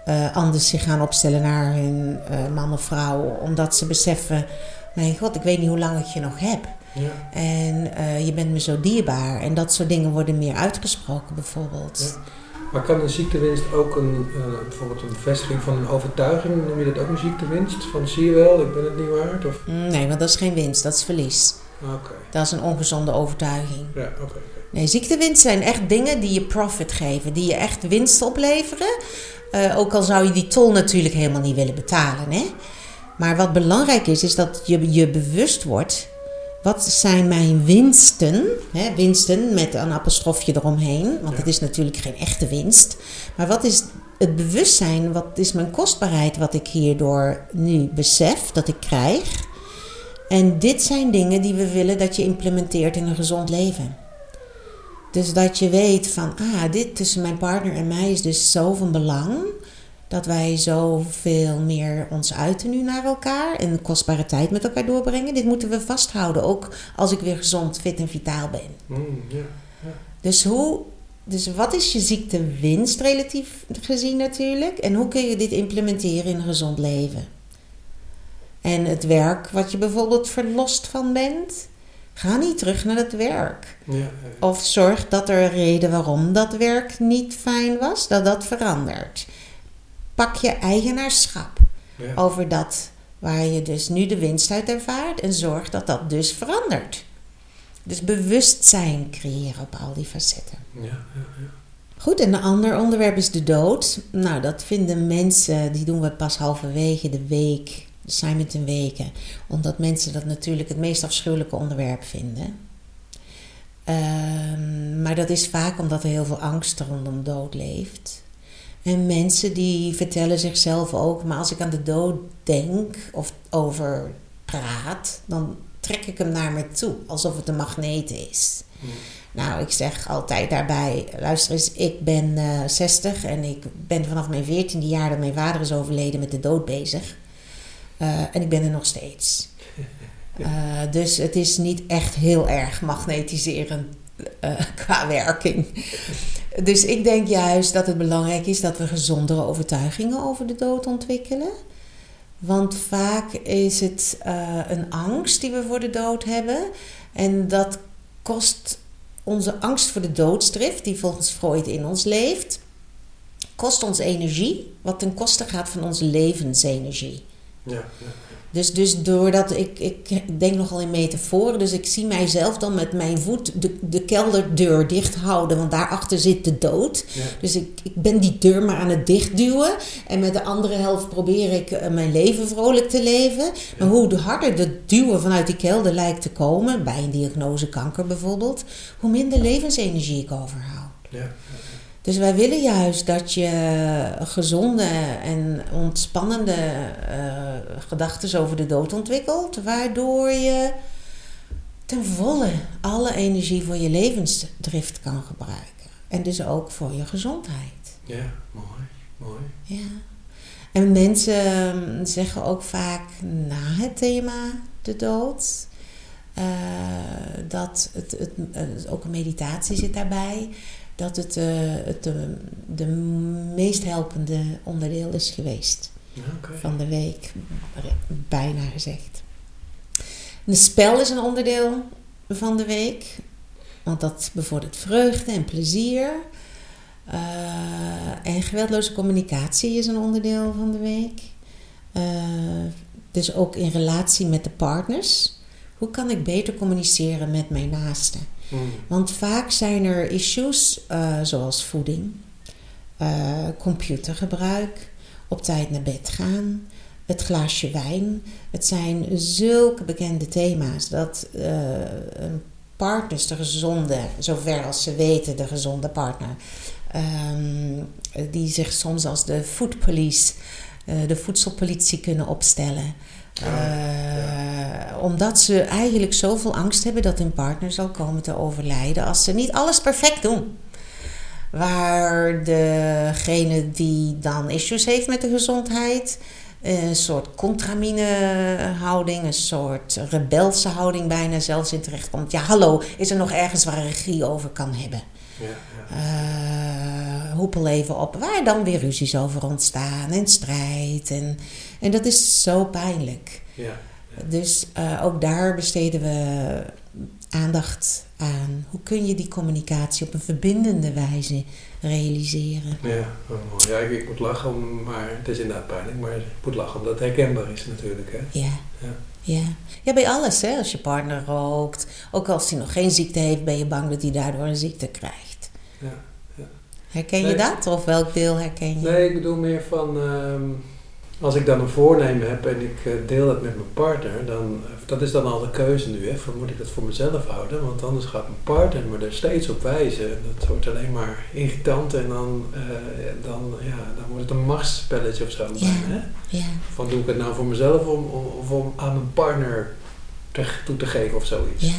uh, anders zich gaan opstellen naar hun uh, man of vrouw, omdat ze beseffen: Mijn god, ik weet niet hoe lang ik je nog heb. Ja. En je bent me zo dierbaar. En dat soort dingen worden meer uitgesproken, bijvoorbeeld. Ja. Maar kan een ziektewinst ook een, uh, bijvoorbeeld een bevestiging van een overtuiging, noem je dat ook een ziektewinst? Van zie je wel, ik ben het niet waard? Of? Mm, nee, want dat is geen winst, dat is verlies. Okay. Dat is een ongezonde overtuiging. Ja, oké. Nee, ziektewinst zijn echt dingen die je profit geven, die je echt winst opleveren. Uh, ook al zou je die tol natuurlijk helemaal niet willen betalen. Hè? Maar wat belangrijk is, is dat je je bewust wordt wat zijn mijn winsten? Hè, winsten met een apostrofje eromheen, want het is natuurlijk geen echte winst. Maar wat is het bewustzijn, wat is mijn kostbaarheid wat ik hierdoor nu besef dat ik krijg? En dit zijn dingen die we willen dat je implementeert in een gezond leven. Dus dat je weet van, ah, dit tussen mijn partner en mij is dus zo van belang. Dat wij zoveel meer ons uiten nu naar elkaar. En kostbare tijd met elkaar doorbrengen. Dit moeten we vasthouden. Ook als ik weer gezond, fit en vitaal ben. Mm. Dus, hoe, dus wat is je ziektewinst relatief gezien natuurlijk? En hoe kun je dit implementeren in een gezond leven? En het werk wat je bijvoorbeeld verlost van bent, ga niet terug naar het werk. Ja. Of zorg dat er een reden waarom dat werk niet fijn was, dat dat verandert. Pak je eigenaarschap ja. over dat waar je dus nu de winst uit ervaart en zorg dat dat dus verandert. Dus bewustzijn creëren op al die facetten. Ja, ja, ja. Goed, en een ander onderwerp is de dood. Nou, dat vinden mensen, die doen we pas halverwege de week, de Simon in weken. Omdat mensen dat natuurlijk het meest afschuwelijke onderwerp vinden. Ehm, maar dat is vaak omdat er heel veel angst rondom dood leeft. En mensen die vertellen zichzelf ook, maar als ik aan de dood denk of over praat, dan trek ik hem naar me toe, alsof het een magneet is. Mm. Nou, ik zeg altijd daarbij, luister eens, ik ben eh 60 en ik ben vanaf mijn 14e jaar dat mijn vader is overleden met de dood bezig. Eh, en ik ben er nog steeds. Eh, dus het is niet echt heel erg magnetiserend eh, qua werking. Dus ik denk juist dat het belangrijk is dat we gezondere overtuigingen over de dood ontwikkelen. Want vaak is het eh, een angst die we voor de dood hebben. En dat kost onze angst voor de doodsdrift, die volgens Freud in ons leeft, kost ons energie, wat ten koste gaat van onze levensenergie. Ja, ja. Dus, dus doordat ik, ik denk nogal in metaforen, dus ik zie mijzelf dan met mijn voet de, de kelderdeur dicht houden, want daarachter zit de dood. Ja. Dus ik, ik ben die deur maar aan het dichtduwen. En met de andere helft probeer ik eh, mijn leven vrolijk te leven. Maar hoe harder de duwen vanuit die kelder lijkt te komen, bij een diagnose kanker bijvoorbeeld, hoe minder levensenergie ik overhoud. Ja, Dus wij willen juist dat je gezonde en ontspannende eh, gedachten over de dood ontwikkelt, waardoor je ten volle alle energie voor je levensdrift kan gebruiken. En dus ook voor je gezondheid. ja, mooi, mooi. Ja. En mensen ehm, zeggen ook vaak na het thema de dood. eh, dat het, het, het- ook een meditatie zit daarbij. Dat het, eh, het de, de meest helpende onderdeel is geweest van de week. Bijna gezegd. Een spel is een onderdeel van de week. Want dat bevordert vreugde en plezier. Eh, en geweldloze communicatie is een onderdeel van de week. Eh, dus ook in relatie met de partners. Hoe kan ik beter communiceren met mijn naasten? Mm. Want vaak zijn er issues eh, zoals voeding, eh, computergebruik, op tijd naar bed gaan, het glaasje wijn. Het zijn zulke bekende thema's dat eh, een partners, de gezonde, zover als ze weten, de gezonde partner, ehm, die zich soms als de food police, eh, de voedselpolitie kunnen opstellen. Eh, Omdat ze eigenlijk zoveel angst hebben dat hun partner zal komen te overlijden als ze niet alles perfect doen. Waar degene die dan issues heeft met de gezondheid, een soort contramine houding, een soort rebelse houding bijna zelfs in terecht komt. Ja, hallo, is er nog ergens waar regie over kan hebben? Ja, ja. eh hoepel even op, waar dan weer ruzies over ontstaan en strijd. En, en dat is zo pijnlijk. ja. Dus eh, ook daar besteden we aandacht aan. Hoe kun je die communicatie op een verbindende wijze realiseren? Ja, mooi. ja ik, ik moet lachen, maar het is inderdaad pijnlijk, maar ik moet lachen omdat het herkenbaar is natuurlijk. Hè? Ja. Ja. Ja. ja, bij alles. Hè? Als je partner rookt, ook als hij nog geen ziekte heeft, ben je bang dat hij daardoor een ziekte krijgt. Ja, Herken je dat? Of welk deel herken je? Nee, ik bedoel meer van, ehm, als ik dan een voornemen heb en ik eh, deel dat met mijn partner, dan, dat is dan al de keuze nu, hè, van moet ik dat voor mezelf houden, want anders gaat mijn partner me er steeds op wijzen. En dat wordt alleen maar irritant en dan, eh, dan, ja, dan wordt het een machtsspelletje of zo. Ja. Hè? Ja. Van doe ik het nou voor mezelf om, om, of om aan mijn partner te, toe te geven of zoiets. Ja.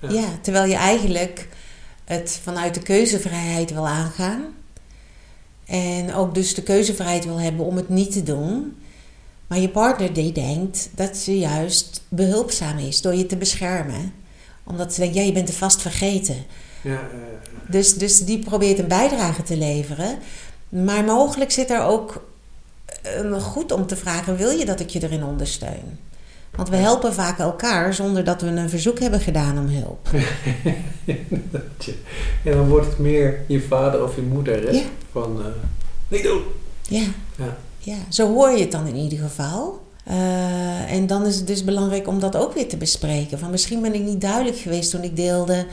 Ja. ja, terwijl je eigenlijk het vanuit de keuzevrijheid wil aangaan. En ook dus de keuzevrijheid wil hebben om het niet te doen. Maar je partner die denkt dat ze juist behulpzaam is door je te beschermen. Omdat ze denkt, ja, je bent er vast vergeten. Ja, Dus, dus die probeert een bijdrage te leveren. Maar mogelijk zit er ook eh, goed om te vragen: wil je dat ik je erin ondersteun? Want we helpen vaak elkaar zonder dat we een verzoek hebben gedaan om hulp. En dan wordt het meer je vader of je moeder, hè? Ja. Van, eh, niet doen! Ja. Ja. ja, zo hoor je het dan in ieder geval. Eh, en dan is het dus belangrijk om dat ook weer te bespreken. Van misschien ben ik niet duidelijk geweest toen ik deelde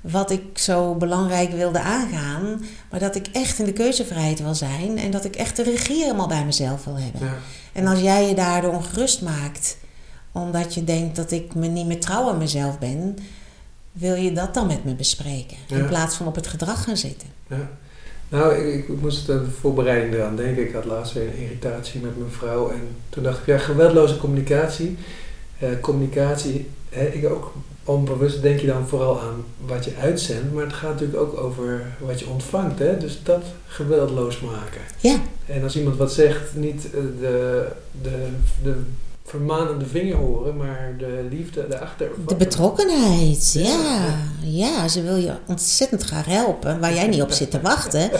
wat ik zo belangrijk wilde aangaan. Maar dat ik echt in de keuzevrijheid wil zijn. En dat ik echt de regie helemaal bij mezelf wil hebben. Ja. En als jij je daardoor ongerust maakt, omdat je denkt dat ik me niet meer trouw aan mezelf ben, wil je dat dan met me bespreken? In plaats van op het gedrag gaan zitten. Ja. Nou, ik, ik moest de voorbereiding eraan denken. Ik had laatst weer een irritatie met mijn vrouw. En toen dacht ik, ja, geweldloze communicatie. Eh, communicatie, hè, ik ook onbewust denk je dan vooral aan wat je uitzendt. Maar het gaat natuurlijk ook over wat je ontvangt. Hè? Dus dat geweldloos maken. Ja, En als iemand wat zegt, niet eh, de, de, de vermanende vinger horen, maar de liefde erachter. de betrokkenheid. Ja. Ja, ja, ze wil je ontzettend graag helpen, waar jij niet op zit te wachten.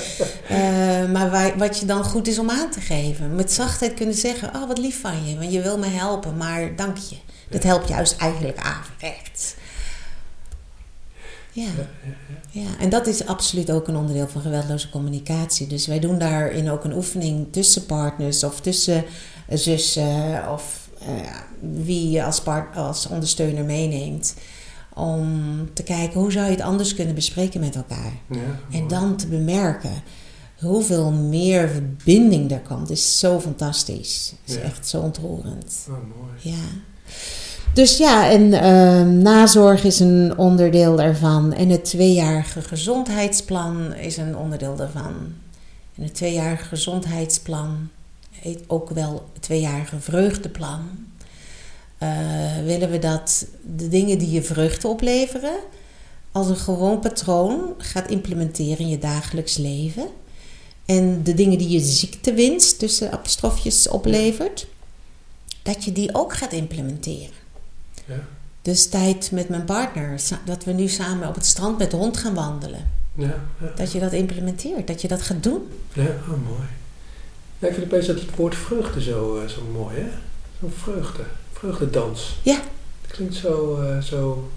Eh, maar waar, wat je dan goed is om aan te geven. Met zachtheid kunnen zeggen, oh wat lief van je, want je wil me helpen, maar dank je. Dat Ja. helpt juist eigenlijk averechts. Ja. Ja, ja, ja. En dat is absoluut ook een onderdeel van geweldloze communicatie. Dus wij doen daarin ook een oefening tussen partners of tussen zussen of wie je als, part, als ondersteuner meeneemt. Om te kijken hoe zou je het anders kunnen bespreken met elkaar. Ja, En dan te bemerken hoeveel meer verbinding er komt. is zo fantastisch. Het is Ja. echt zo ontroerend. Oh, mooi. Ja. Dus ja, en ehm, nazorg is een onderdeel daarvan. En het tweejarige gezondheidsplan is een onderdeel daarvan. En het tweejarige gezondheidsplan heet ook wel tweejarige vreugdeplan. Eh, willen we dat de dingen die je vreugde opleveren, als een gewoon patroon gaat implementeren in je dagelijks leven. En de dingen die je ziektewinst, tussen apostrofjes, oplevert, dat je die ook gaat implementeren. Ja. Dus tijd met mijn partner, dat we nu samen op het strand met de hond gaan wandelen. Ja, ja. Dat je dat implementeert, dat je dat gaat doen. Ja, oh, mooi. Ja, ik vind opeens dat het woord vreugde zo, eh, zo mooi, hè? Zo'n vreugde. Vreugdedans. Ja. Het klinkt zo, eh, zo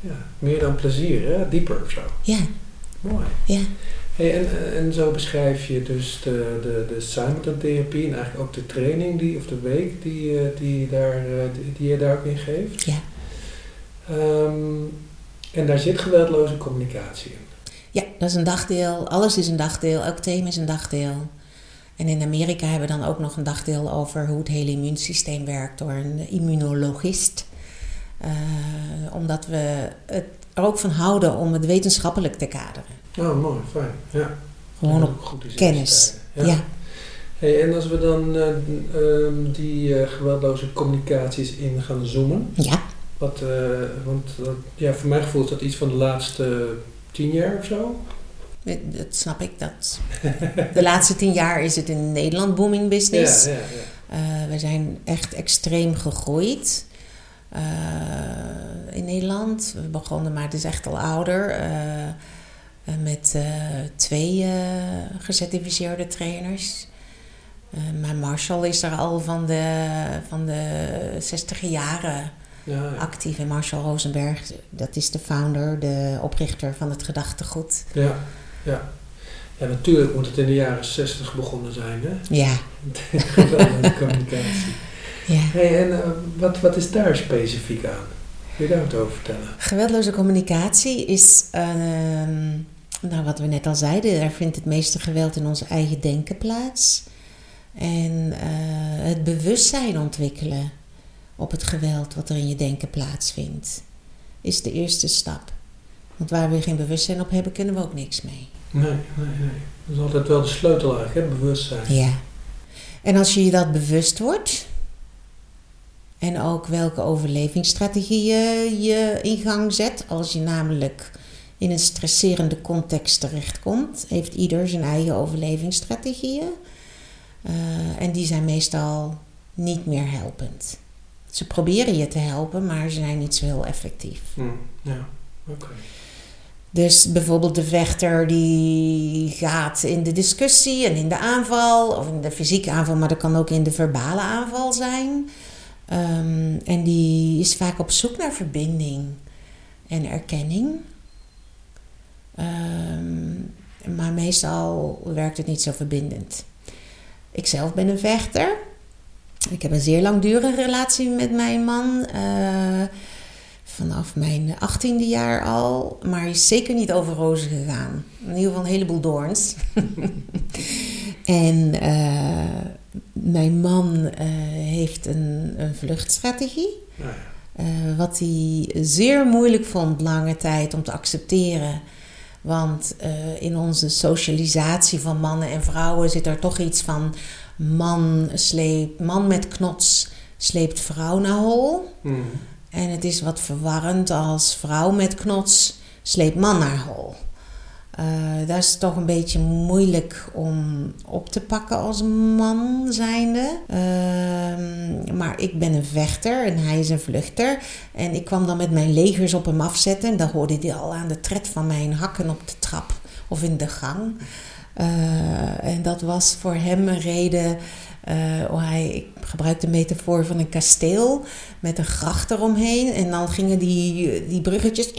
ja, meer dan plezier, hè? Dieper of zo. Ja, Mooi. ja. Hey, en, eh, en zo beschrijf je dus de, de, de Simultan-therapie en eigenlijk ook de training die, of de week die, die, je daar, die, die je daar ook in geeft. Ja. Ehm, en daar zit geweldloze communicatie in. Ja, dat is een dagdeel. Alles is een dagdeel. Elk thema is een dagdeel. En in Amerika hebben we dan ook nog een dagdeel over hoe het hele immuunsysteem werkt door een immunologist. Eh, omdat we het er ook van houden om het wetenschappelijk te kaderen. Oh, mooi, fijn. Ja. Gewoon op is kennis. Ja. Ja. Hey, en als we dan eh, ehm, die eh, geweldloze communicaties in gaan zoomen, ja, wat, want ja, voor mijn gevoel is dat iets van de laatste tien jaar of zo. Dat snap ik. Dat. De laatste tien jaar is het in Nederland booming business. Ja, ja, ja. Eh, we zijn echt extreem gegroeid eh, in Nederland. We begonnen, maar het is echt al ouder, eh, met twee gecertificeerde trainers. Maar Marshall is er al van de, van de 60 jaren Ja, ja. actief. En Marshall Rosenberg, dat is de founder, de oprichter van het gedachtegoed. Ja, ja. Ja, natuurlijk moet het in de jaren 60 begonnen zijn, hè? Ja, Geweldloze communicatie. ja. Hey, en eh, wat, wat is daar specifiek aan? Kun je daar wat over vertellen? Geweldloze communicatie is, ehm, nou wat we net al zeiden, er vindt het meeste geweld in onze eigen denken plaats. En eh, het bewustzijn ontwikkelen op het geweld wat er in je denken plaatsvindt, is de eerste stap. Want waar we geen bewustzijn op hebben, kunnen we ook niks mee. Nee, nee, nee. Dat is altijd wel de sleutel eigenlijk, hè? Bewustzijn. Ja. En als je je dat bewust wordt, en ook welke overlevingsstrategieën je in gang zet, als je namelijk in een stresserende context terechtkomt, heeft ieder zijn eigen overlevingsstrategieën. Uh, en die zijn meestal niet meer helpend. Ze proberen je te helpen, maar ze zijn niet zo heel effectief. Mm, ja, oké. Dus bijvoorbeeld de vechter die gaat in de discussie en in de aanval, of in de fysieke aanval, maar dat kan ook in de verbale aanval zijn. Um, en die is vaak op zoek naar verbinding en erkenning. Um, maar meestal werkt het niet zo verbindend. Ik zelf ben een vechter. Ik heb een zeer langdurige relatie met mijn man. Uh, vanaf mijn achttiende jaar al. Maar is zeker niet over rozen gegaan. In ieder geval een heleboel doorns. en uh, mijn man uh, heeft een, een vluchtstrategie. Ja. Uh, wat hij zeer moeilijk vond lange tijd om te accepteren. Want in onze socialisatie van mannen en vrouwen zit er toch iets van man, sleep, man met knots sleept vrouw naar hol. Mm. En het is wat verwarrend als vrouw met knots sleept man naar hol. Uh, dat is toch een beetje moeilijk om op te pakken als man zijnde. Uh, maar ik ben een vechter en hij is een vluchter. En ik kwam dan met mijn legers op hem afzetten. En dan hoorde hij al aan de tred van mijn hakken op de trap of in de gang. Uh, en dat was voor hem een reden uh, hij, ik gebruik de metafoor van een kasteel met een gracht eromheen. En dan gingen die, die bruggetjes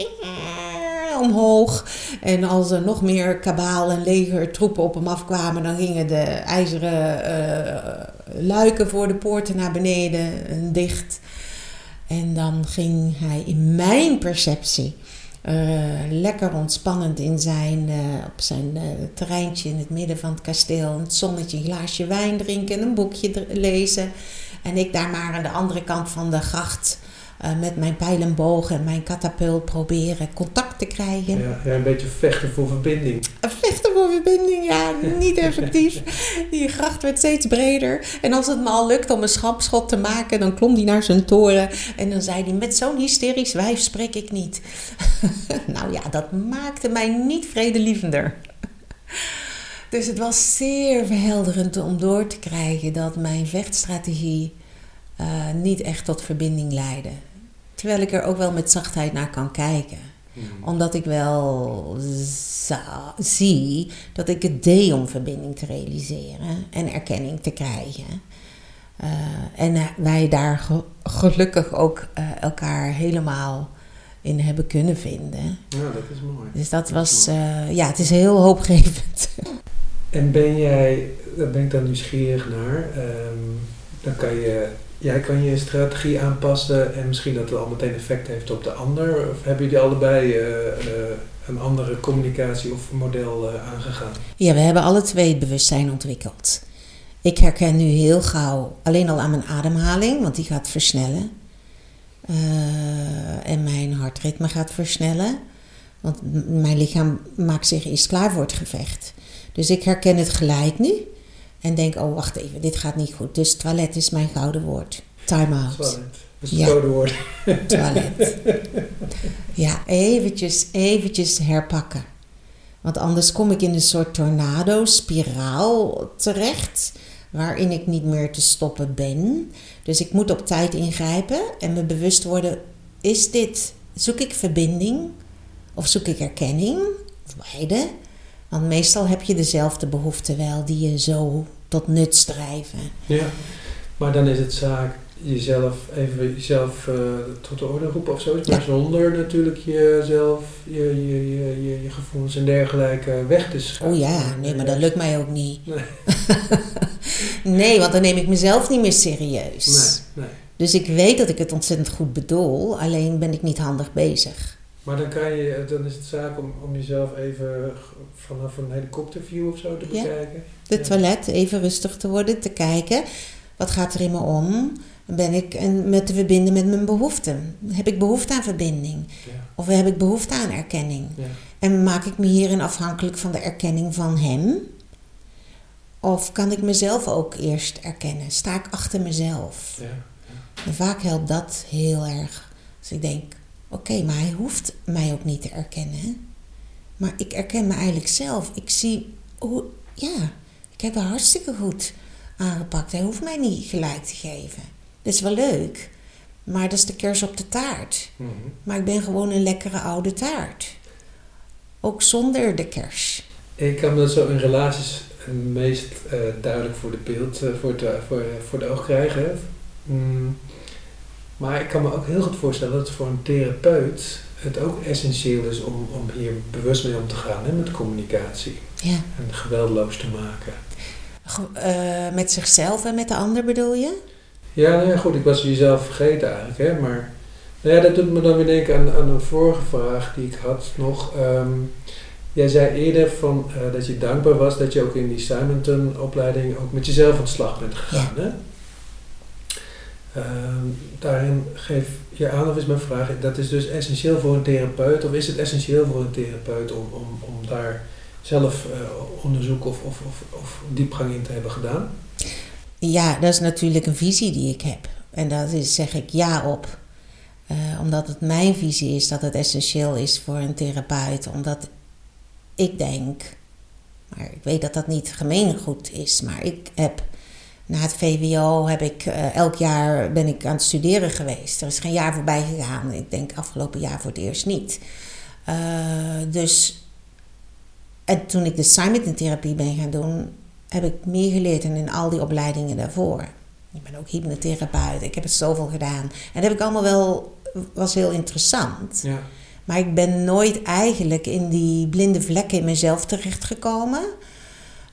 omhoog. En als er nog meer kabaal en leger troepen op hem afkwamen, dan gingen de ijzeren uh, luiken voor de poorten naar beneden dicht. En dan ging hij in mijn perceptie lekker ontspannend in zijn, uh, op zijn uh, terreintje in het midden van het kasteel. Het zonnetje, een glaasje wijn drinken en een boekje lezen. En ik daar maar aan de andere kant van de gracht uh, met mijn pijlenboog en mijn katapult proberen contact te krijgen. Ja, ja, een beetje vechten voor verbinding. Vechten voor verbinding, ja, niet effectief. Die gracht werd steeds breder. En als het me al lukt om een schapschot te maken, dan klom hij naar zijn toren. En dan zei hij, met zo'n hysterisch wijf spreek ik niet. nou ja, dat maakte mij niet vredelievender. Dus het was zeer verhelderend om door te krijgen dat mijn vechtstrategie uh, niet echt tot verbinding leidde. Terwijl ik er ook wel met zachtheid naar kan kijken. Mm. Omdat ik wel zie dat ik het deed om verbinding te realiseren en erkenning te krijgen. Uh, en wij daar ge gelukkig ook uh, elkaar helemaal in hebben kunnen vinden. Ja, dat is mooi. Dus dat, dat was, ja, het is heel hoopgevend. En ben jij, daar ben ik dan nieuwsgierig naar, um, dan kan je jij kan je strategie aanpassen en misschien dat het al meteen effect heeft op de ander? Of hebben jullie allebei uh, uh, een andere communicatie of model uh, aangegaan? Ja, we hebben alle twee het bewustzijn ontwikkeld. Ik herken nu heel gauw alleen al aan mijn ademhaling, want die gaat versnellen. en mijn hartritme gaat versnellen. Want mijn lichaam maakt zich eens klaar voor het gevecht. Dus ik herken het gelijk nu. En denk, oh wacht even, dit gaat niet goed. Dus toilet is mijn gouden woord. Time out. Toilet. Dat is het ja. gouden woord. Toilet. Ja, eventjes, eventjes herpakken. Want anders kom ik in een soort tornado-spiraal terecht. Waarin ik niet meer te stoppen ben. Dus ik moet op tijd ingrijpen en me bewust worden: is dit, zoek ik verbinding of zoek ik erkenning? Of beide. Want meestal heb je dezelfde behoeften wel die je zo tot nut drijven. Ja, maar dan is het zaak jezelf even jezelf uh, tot de orde roepen of zo. Maar zonder natuurlijk jezelf, je, je, je, je, je gevoelens en dergelijke weg te schuiven. Oh ja, nee, maar dat lukt mij ook niet. Nee. nee, want dan neem ik mezelf niet meer serieus. Nee, nee. Dus ik weet dat ik het ontzettend goed bedoel, alleen ben ik niet handig bezig. Maar dan, kan je, dan is het zaak om, om jezelf even vanaf een helikopterview of zo te bekijken. De toilet, even rustig te worden, te kijken. Wat gaat er in me om? Ben ik met te verbinden met mijn behoeften? Heb ik behoefte aan verbinding? Ja. Of heb ik behoefte aan erkenning? Ja. En maak ik me hierin afhankelijk van de erkenning van hem? Of kan ik mezelf ook eerst erkennen? Sta ik achter mezelf? Ja. En vaak helpt dat heel erg. Dus ik denk, Oké, maar hij hoeft mij ook niet te erkennen. Maar ik herken me eigenlijk zelf. Ik zie hoe, ja, ik heb het hartstikke goed aangepakt. Hij hoeft mij niet gelijk te geven. Dat is wel leuk, maar dat is de kers op de taart. Mhm. Maar ik ben gewoon een lekkere oude taart. Ook zonder de kers. Ik kan me dat zo in relaties het meest eh, duidelijk voor de beeld, eh, voor, het, voor, voor de oog krijgen. Mm, maar ik kan me ook heel goed voorstellen dat voor een therapeut het ook essentieel is om, om hier bewust mee om te gaan, hè, met communicatie. Ja. En geweldloos te maken. Eh, met zichzelf en met de ander bedoel je? Ja, nou ja, goed, ik was jezelf vergeten eigenlijk, hè, maar nou ja, dat doet me dan weer denken aan, aan een vorige vraag die ik had nog. Ehm, jij zei eerder van, eh, dat je dankbaar was dat je ook in die Simonton-opleiding ook met jezelf aan de slag bent gegaan. Hè? Ehm, daarin geef je aan, of is mijn vraag, dat is dus essentieel voor een therapeut, of is het essentieel voor een therapeut om, om, om daar zelf eh, onderzoek of, of, of, of diepgang in te hebben gedaan? Ja, dat is natuurlijk een visie die ik heb. En daar zeg ik ja op. Eh, omdat het mijn visie is dat het essentieel is voor een therapeut. Omdat ik denk, maar ik weet dat dat niet gemeengoed is, maar ik heb na het VWO heb ik eh, elk jaar ben ik aan het studeren geweest. Er is geen jaar voorbij gegaan. Ik denk afgelopen jaar voor het eerst niet. Eh, dus en toen ik de Simonton-therapie ben gaan doen, heb ik meer geleerd dan in al die opleidingen daarvoor. Ik ben ook hypnotherapeut, ik heb het zoveel gedaan. En dat heb ik allemaal wel, was heel interessant. Ja. Maar ik ben nooit eigenlijk in die blinde vlekken in mezelf terechtgekomen.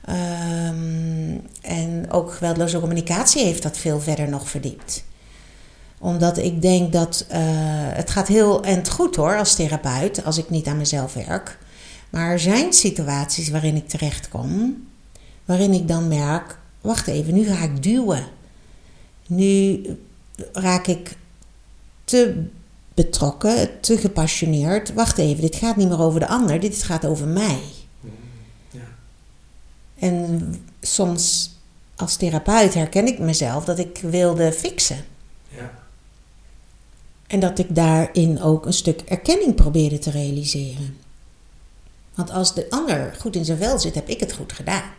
Ehm, en ook geweldloze communicatie heeft dat veel verder nog verdiept. Omdat ik denk dat eh, het gaat heel en goed hoor als therapeut, als ik niet aan mezelf werk. Maar er zijn situaties waarin ik terechtkom, waarin ik dan merk, wacht even, nu ga ik duwen. Nu raak ik te betrokken, te gepassioneerd. Wacht even, dit gaat niet meer over de ander, dit gaat over mij. En soms als therapeut herken ik mezelf dat ik wilde fixen. Ja. En dat ik daarin ook een stuk erkenning probeerde te realiseren. Want als de ander goed in zijn vel zit, heb ik het goed gedaan.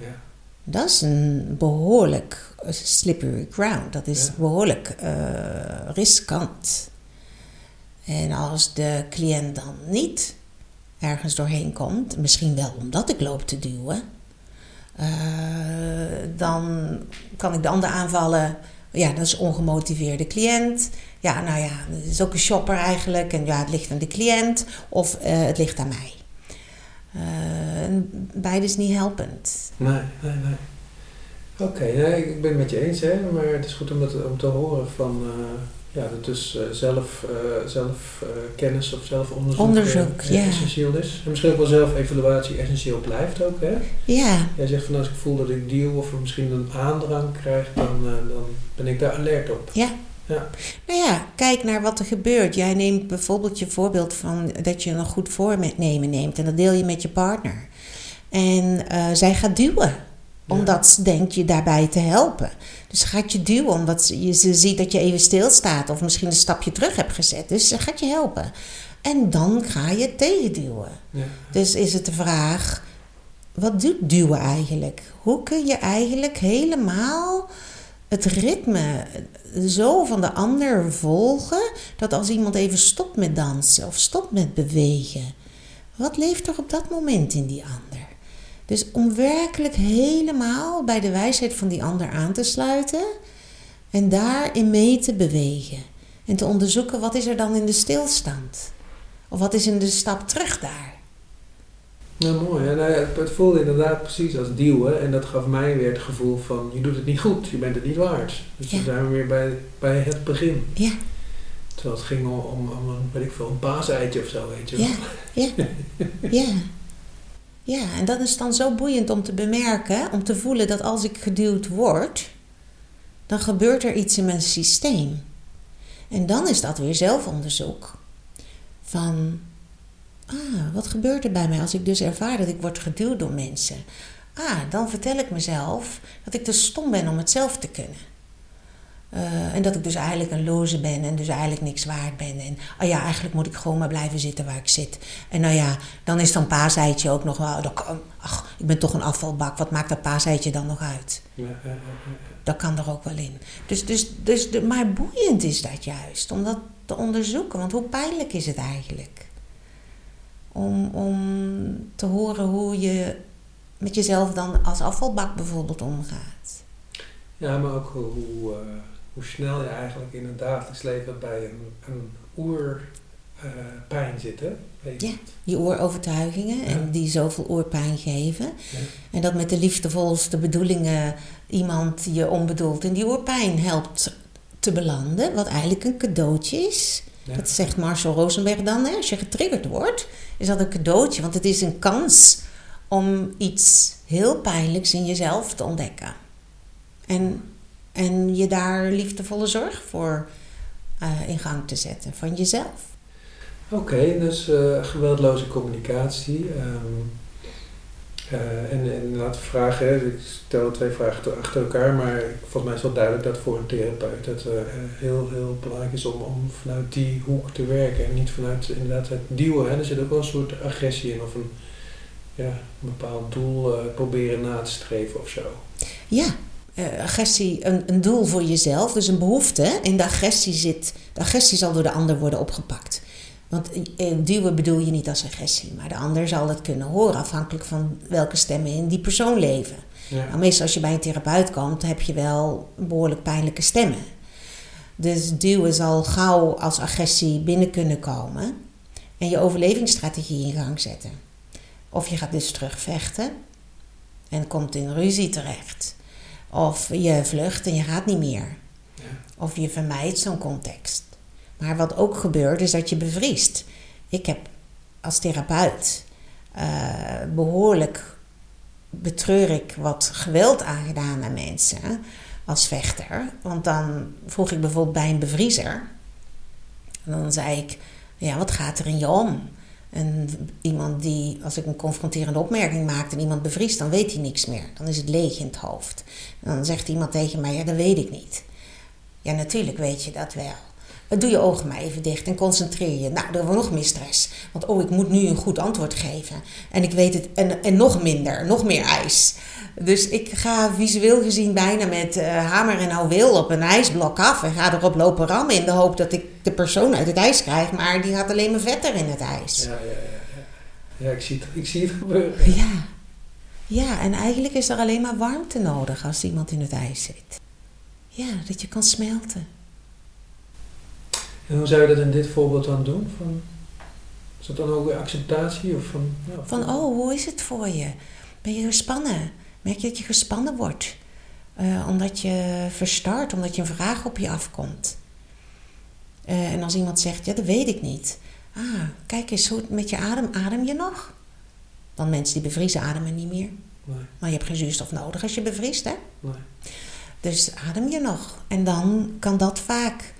Ja. Dat is een behoorlijk eh, slippery ground. Dat is Ja. behoorlijk eh, riskant. En als de cliënt dan niet ergens doorheen komt, misschien wel omdat ik loop te duwen, eh, dan kan ik de ander aanvallen. Ja, dat is ongemotiveerde cliënt. Ja, nou ja, het is ook een shopper eigenlijk. En ja, het ligt aan de cliënt of eh, het ligt aan mij. En beide is niet helpend. Nee, nee, nee. Oké, ik ben het met je eens, hè, maar het is goed om, het, om te horen van, ja, dat dus zelf, eh, zelf eh, kennis of zelfonderzoek Onderzoek, ja. essentieel is. En misschien ook wel zelf-evaluatie essentieel blijft ook, hè. Ja, Jij zegt van als ik voel dat ik deal of misschien een aandrang krijg, dan, dan ben ik daar alert op. Ja. Ja. Nou ja, kijk naar wat er gebeurt. Jij neemt bijvoorbeeld je voorbeeld van dat je een goed voornemen neemt en dat deel je met je partner. En zij gaat duwen, omdat ze denkt je daarbij te helpen. Dus ze gaat je duwen omdat ze, je- ze ziet dat je even stilstaat of misschien een stapje terug hebt gezet. Dus ze gaat je helpen. En dan ga je tegenduwen. Ja. Dus is het de vraag, wat doet duwen eigenlijk? Hoe kun je eigenlijk helemaal het ritme zo van de ander volgen dat als iemand even stopt met dansen of stopt met bewegen, wat leeft er op dat moment in die ander? Dus om werkelijk helemaal bij de wijsheid van die ander aan te sluiten en daarin mee te bewegen en te onderzoeken wat is er dan in de stilstand? Of wat is in de stap terug daar? Nou, mooi. hè. Nou ja, het, voelde inderdaad precies als duwen. En dat gaf mij weer het gevoel van, je doet het niet goed, je bent het niet waard. Dus Ja. dan zijn we weer bij, bij het begin. Ja. Terwijl het ging om, om, om een, weet ik veel, een paaseitje of zo, weet je wel. Ja, ja, ja. Ja, en dat is dan zo boeiend om te bemerken, om te voelen dat als ik geduwd word, dan gebeurt er iets in mijn systeem. En dan is dat weer zelfonderzoek. Van, ah, wat gebeurt er bij mij als ik dus ervaar dat ik word geduwd door mensen? Ah, dan vertel ik mezelf dat ik te stom ben om het zelf te kunnen. Eh, en dat ik dus eigenlijk een loze ben en dus eigenlijk niks waard ben. En oh ja, eigenlijk moet ik gewoon maar blijven zitten waar ik zit. En nou ja, dan is dan paaseitje ook nog wel. Ach, ik ben toch een afvalbak, wat maakt dat paaseitje dan nog uit? Ja, ja, ja, dat kan er ook wel in. Dus, dus, dus de, maar boeiend is dat juist, om dat te onderzoeken. Want hoe pijnlijk is het eigenlijk? Om, om te horen hoe je met jezelf dan als afvalbak bijvoorbeeld omgaat. Ja, maar ook hoe, uh, hoe snel je eigenlijk in het dagelijks leven bij een, een oerpijn uh, zit. Hè? Ja, je oerovertuigingen en die zoveel oerpijn geven. Ja. En dat met de liefdevolste bedoelingen iemand je onbedoeld in die oerpijn helpt te belanden. Wat eigenlijk een cadeautje is. Dat zegt Marcel Rosenberg dan. Hè? Als je getriggerd wordt, is dat een cadeautje. Want het is een kans om iets heel pijnlijks in jezelf te ontdekken. En, en je daar liefdevolle zorg voor uh, in gang te zetten van jezelf. Oké, dus uh, geweldloze communicatie. Um, uh, en, en we vragen, ik stel twee vragen achter elkaar, maar volgens mij is wel duidelijk dat voor een therapeut het heel, heel belangrijk is om, om vanuit die hoek te werken en niet vanuit inderdaad het duwen. Hè. Er zit ook wel een soort agressie in of een ja, een bepaald doel proberen na te streven of zo. Ja, uh, agressie, een, een doel voor jezelf, dus een behoefte. In de agressie zit, de agressie zal door de ander worden opgepakt. Want uh, duwen bedoel je niet als agressie, maar de ander zal het kunnen horen afhankelijk van welke stemmen in die persoon leven. Ja. Nou, meestal als je bij een therapeut komt, heb je wel behoorlijk pijnlijke stemmen. Dus duwen zal gauw als agressie binnen kunnen komen en je overlevingsstrategie in gang zetten. Of je gaat dus terugvechten en komt in ruzie terecht. Of je vlucht en je gaat niet meer. Of je vermijdt zo'n context. Maar wat ook gebeurt is dat je bevriest. Ik heb als therapeut uh, behoorlijk betreur ik wat geweld aangedaan aan mensen als vechter. Want dan vroeg ik bijvoorbeeld bij een bevriezer. En dan zei ik, ja, wat gaat er in je om? En iemand die, als ik een confronterende opmerking maak en iemand bevriest, dan weet hij niks meer. Dan is het leeg in het hoofd. En dan zegt iemand tegen mij, ja, dat weet ik niet. Ja, natuurlijk weet je dat wel. Doe je ogen maar even dicht en concentreer je. Nou, er wordt nog meer stress. Want oh, ik moet nu een goed antwoord geven. En ik weet het, en, en nog minder, nog meer ijs. Dus ik ga visueel gezien bijna met uh, hamer en houweel op een ijsblok af. En ga erop lopen rammen in de hoop dat ik de persoon uit het ijs krijg. Maar die gaat alleen maar vetter in het ijs. Ja, ja, ja. Ja, ik zie het, ik zie het gebeuren. Ja. ja, en eigenlijk is er alleen maar warmte nodig als iemand in het ijs zit. Ja, dat je kan smelten. En hoe zou je dat in dit voorbeeld dan doen? Van, is dat dan ook weer acceptatie? Of van, ja, van, oh, hoe is het voor je? Ben je gespannen? Merk je dat je gespannen wordt? Uh, omdat je verstart, omdat je een vraag op je afkomt. Uh, en als iemand zegt, ja, dat weet ik niet. Ah, kijk eens hoe het met je adem, adem je nog? Want mensen die bevriezen ademen niet meer. Nee. Maar je hebt geen zuurstof nodig als je bevriest, hè? Nee. Dus adem je nog. En dan kan dat vaak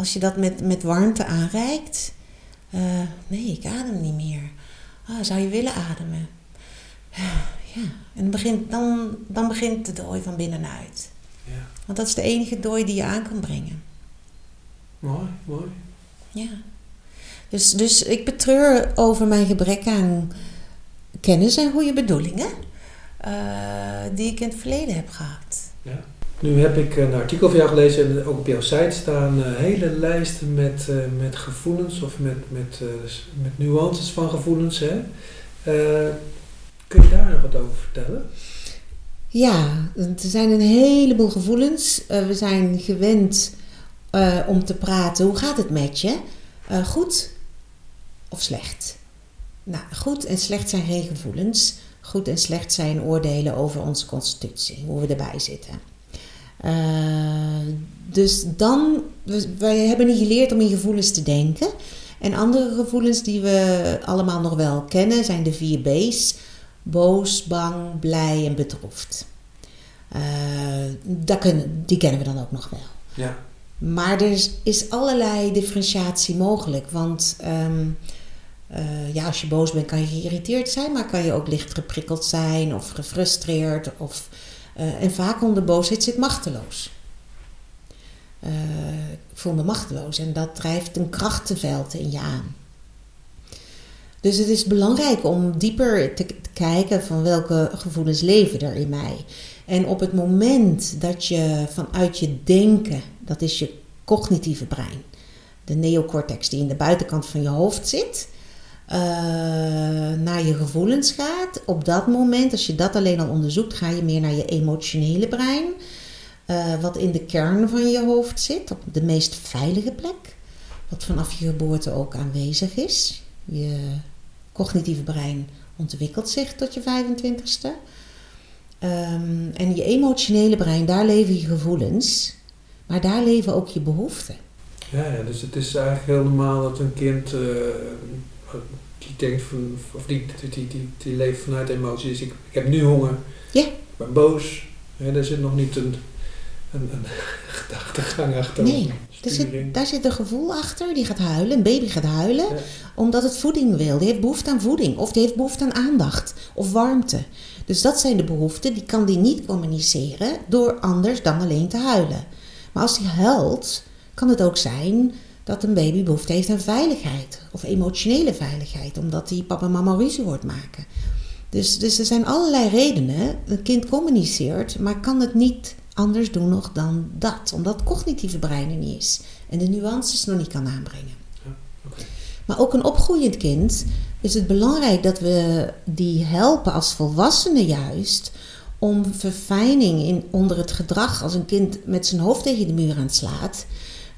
als je dat met, met warmte aanreikt. Uh, nee, ik adem niet meer. Ah, zou je willen ademen? ja, en dan begint, dan, dan begint de dooi van binnenuit. Ja. Want dat is de enige dooi die je aan kan brengen. Mooi, mooi. Ja. Dus, dus ik betreur over mijn gebrek aan kennis en goede bedoelingen. Uh, die ik in het verleden heb gehad. Ja. Nu heb ik een artikel van jou gelezen en ook op jouw site staan uh, hele lijsten met, uh, met gevoelens of met, met, uh, met nuances van gevoelens. Hè? kun je daar nog wat over vertellen? Ja, er zijn een heleboel gevoelens. we zijn gewend om te praten. Hoe gaat het met je? goed of slecht? Nou, goed en slecht zijn geen gevoelens. Goed en slecht zijn oordelen over onze constitutie, hoe we erbij zitten. Uh, dus dan, wij hebben niet geleerd om in gevoelens te denken. En andere gevoelens die we allemaal nog wel kennen zijn de vier B's: boos, bang, blij en bedroefd. Uh, dat kunnen, die kennen we dan ook nog wel. Ja. Maar er is, is allerlei differentiatie mogelijk. Want um, uh, ja, als je boos bent, kan je geïrriteerd zijn, maar kan je ook licht geprikkeld zijn of gefrustreerd of uh, en vaak onder boosheid zit machteloos. Uh, ik voel me machteloos en dat drijft een krachtenveld in je aan. Dus het is belangrijk om dieper te kijken van welke gevoelens leven er in mij. En op het moment dat je vanuit je denken, dat is je cognitieve brein, de neocortex die in de buitenkant van je hoofd zit, uh, naar je gevoelens gaat, op dat moment, als je dat alleen al onderzoekt, ga je meer naar je emotionele brein, uh, wat in de kern van je hoofd zit, op de meest veilige plek, wat vanaf je geboorte ook aanwezig is. Je cognitieve brein ontwikkelt zich tot je 25ste. Um, en je emotionele brein, daar leven je gevoelens, maar daar leven ook je behoeften. Ja, ja dus het is eigenlijk heel normaal dat een kind uh, die denkt van, of die, die, die, die, leeft vanuit emoties. Ik, ik heb nu honger, ja. ik ben boos. Ja, daar zit nog niet een, een, een gedachtegang achter. Nee, zit, daar zit een gevoel achter. Die gaat huilen, een baby gaat huilen, omdat het voeding wil. Die heeft behoefte aan voeding, of die heeft behoefte aan aandacht of warmte. Dus dat zijn de behoeften, die kan die niet communiceren door anders dan alleen te huilen. Maar als die huilt, kan het ook zijn dat een baby behoefte heeft aan veiligheid of emotionele veiligheid, omdat die papa en mama ruzie wordt maken. Dus, dus er zijn allerlei redenen. Een kind communiceert, maar kan het niet anders doen nog dan dat, omdat het cognitieve brein er niet is en de nuances nog niet kan aanbrengen. Maar ook een opgroeiend kind is het belangrijk dat we die helpen als volwassenen juist om verfijning in, onder het gedrag. Als een kind met zijn hoofd tegen de muur aan slaat,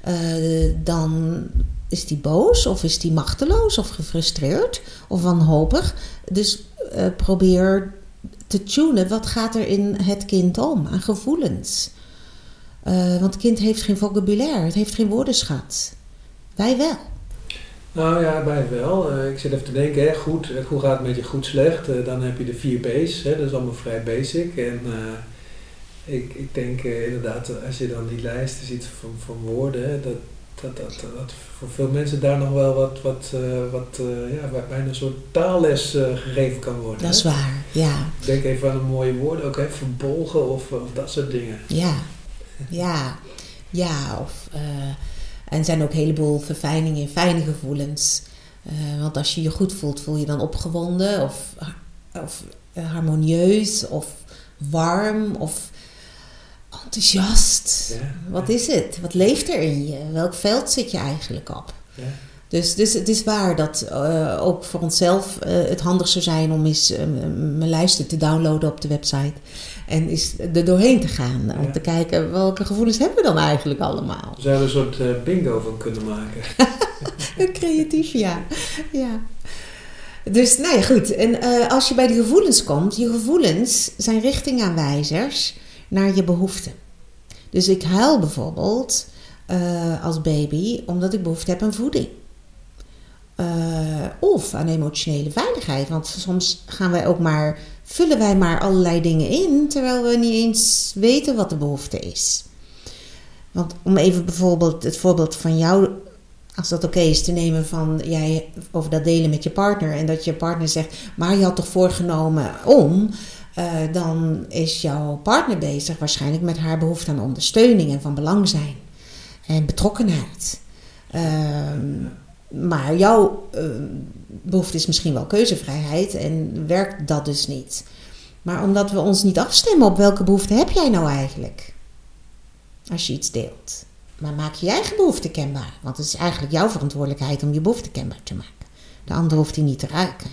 uh, dan is die boos of is die machteloos of gefrustreerd of wanhopig. Dus uh, probeer te tunen wat gaat er in het kind om aan gevoelens. Uh, want het kind heeft geen vocabulaire, het heeft geen woordenschat. Wij wel. Nou ja, wij wel. Ik zit even te denken, hè, goed, hoe gaat het met je goed slecht? Dan heb je de vier B's, hè, dat is allemaal vrij basic. En ik, ik denk inderdaad, als je dan die lijsten ziet van, van woorden, hè, dat, dat, dat, dat voor veel mensen daar nog wel wat, wat, uh, wat uh, ja, bijna een soort taalles gegeven kan worden. Dat is waar, ja. Denk even aan een mooie woord, ook hè, verbolgen of, of dat soort dingen. Ja, ja, ja. Of, en er zijn ook een heleboel verfijningen in fijne gevoelens. want als je je goed voelt, voel je dan opgewonden of, of harmonieus of warm of enthousiast. Wat is het? Wat leeft er in je? Welk veld zit je eigenlijk op? Ja. Dus, dus het is waar dat uh, ook voor onszelf uh, het handig zou zijn om eens uh, mijn lijsten te downloaden op de website. En eens er doorheen te gaan. Ja. Om te kijken welke gevoelens hebben we dan eigenlijk allemaal. Zou er een soort bingo van kunnen maken? Creatief, ja. ja. Dus nou ja, goed. En als je bij de gevoelens komt, je gevoelens zijn richtingaanwijzers naar je behoeften. Dus ik huil bijvoorbeeld uh, als baby omdat ik behoefte heb aan voeding. Uh, of aan emotionele veiligheid. Want soms gaan wij ook maar, vullen wij maar allerlei dingen in, terwijl we niet eens weten wat de behoefte is. Want om even bijvoorbeeld het voorbeeld van jou, als dat oké is, te nemen van jij over dat delen met je partner. En dat je partner zegt, maar je had toch voorgenomen om. Uh, dan is jouw partner bezig waarschijnlijk met haar behoefte aan ondersteuning en van belang zijn en betrokkenheid. Uh, maar jouw uh, behoefte is misschien wel keuzevrijheid en werkt dat dus niet. Maar omdat we ons niet afstemmen op welke behoefte heb jij nou eigenlijk? Als je iets deelt. Maar maak je eigen behoefte kenbaar. Want het is eigenlijk jouw verantwoordelijkheid om je behoefte kenbaar te maken. De ander hoeft die niet te ruiken.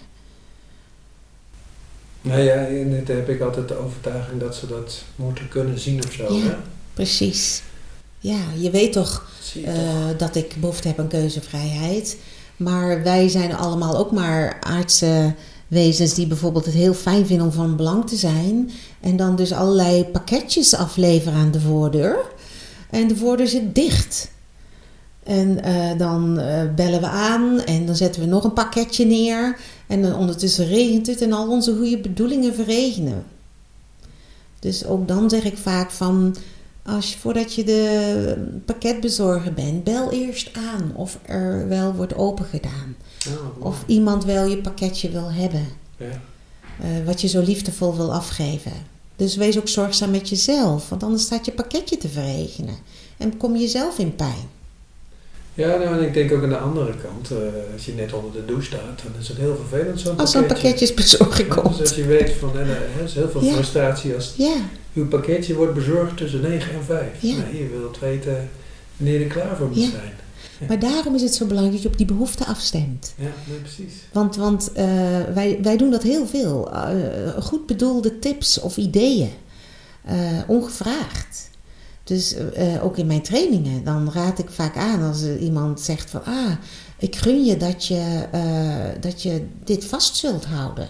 Nou ja, in dit heb ik altijd de overtuiging dat ze dat moeten kunnen zien of zo. Ja, precies. Ja, je weet toch, uh, dat ik behoefte heb aan keuzevrijheid. Maar wij zijn allemaal ook maar aardse wezens die bijvoorbeeld het heel fijn vinden om van belang te zijn. En dan dus allerlei pakketjes afleveren aan de voordeur. En de voordeur zit dicht. En uh, dan uh, bellen we aan en dan zetten we nog een pakketje neer. En ondertussen regent het en al onze goede bedoelingen verregenen. Dus ook dan zeg ik vaak van, als je, voordat je de pakketbezorger bent, bel eerst aan of er wel wordt opengedaan. Oh, of iemand wel je pakketje wil hebben. Ja. Uh, wat je zo liefdevol wil afgeven. Dus wees ook zorgzaam met jezelf, want anders staat je pakketje te verregenen en kom je zelf in pijn. Ja, nou, en ik denk ook aan de andere kant, eh, als je net onder de douche staat, dan is het heel vervelend zo'n Als zo'n pakketje. pakketjesbezorger Ja, dus komt. als je weet van, en, eh, er is heel veel Ja. frustratie als Ja, uw pakketje wordt bezorgd tussen 9 en 5. Ja. Nee, je wilt weten wanneer je er klaar voor moet zijn. maar daarom is het zo belangrijk dat je op die behoefte afstemt. Ja, nee, precies. Want, want eh, wij, wij doen dat heel veel. Goed bedoelde tips of ideeën. ongevraagd. Dus eh, ook in mijn trainingen, dan raad ik vaak aan als iemand zegt van... Ah, ik gun je dat je, eh, dat je dit vast zult houden.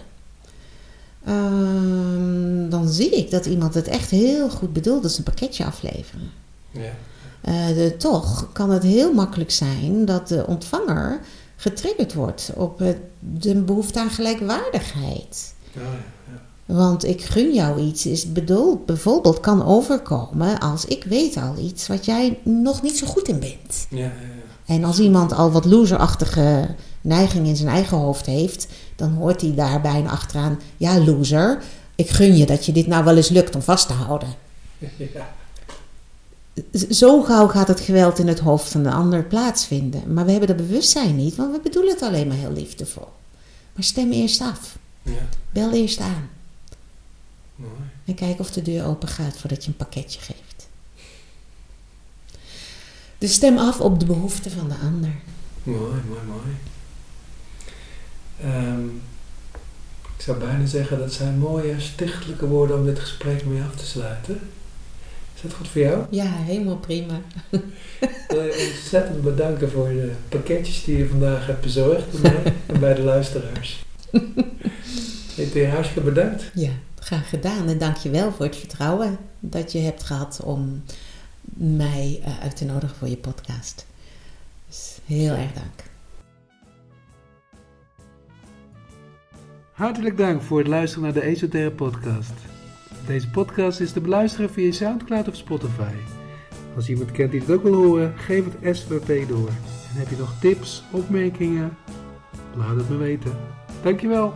Ehm, dan zie ik dat iemand het echt heel goed bedoelt, dat ze een pakketje afleveren. Ja. Eh, de, toch kan het heel makkelijk zijn dat de ontvanger getriggerd wordt op de behoefte aan gelijkwaardigheid. Ja, ja, ja. Want ik gun jou iets is bedoeld, bijvoorbeeld kan overkomen als ik weet al iets wat jij nog niet zo goed in bent. Ja, ja, ja. En als iemand al wat loserachtige neiging in zijn eigen hoofd heeft, dan hoort hij daar bijna achteraan, ja loser, ik gun je dat je dit nou wel eens lukt om vast te houden. Ja. Zo gauw gaat het geweld in het hoofd van de ander plaatsvinden. Maar we hebben dat bewustzijn niet, want we bedoelen het alleen maar heel liefdevol. Maar stem eerst af. Ja, Bel eerst aan. Mooi. En kijk of de deur open gaat voordat je een pakketje geeft. Dus stem af op de behoeften van de ander. Mooi, mooi, mooi. Ehm, ik zou bijna zeggen dat zijn mooie, stichtelijke woorden om dit gesprek mee af te sluiten. Is dat goed voor jou? Ja, helemaal prima. Ik wil je ontzettend bedanken voor de pakketjes die je vandaag hebt bezorgd bij mij en bij de luisteraars. Ik ben hartstikke bedankt. Ja, graag gedaan. En dank je wel voor het vertrouwen dat je hebt gehad om mij eh, uit te nodigen voor je podcast. Dus heel erg dank. Hartelijk dank voor het luisteren naar de Esoterre podcast. Deze podcast is te beluisteren via Soundcloud of Spotify. Als iemand kent die het ook wil horen, geef het SVP door. En heb je nog tips, opmerkingen? Laat het me weten. Dankjewel.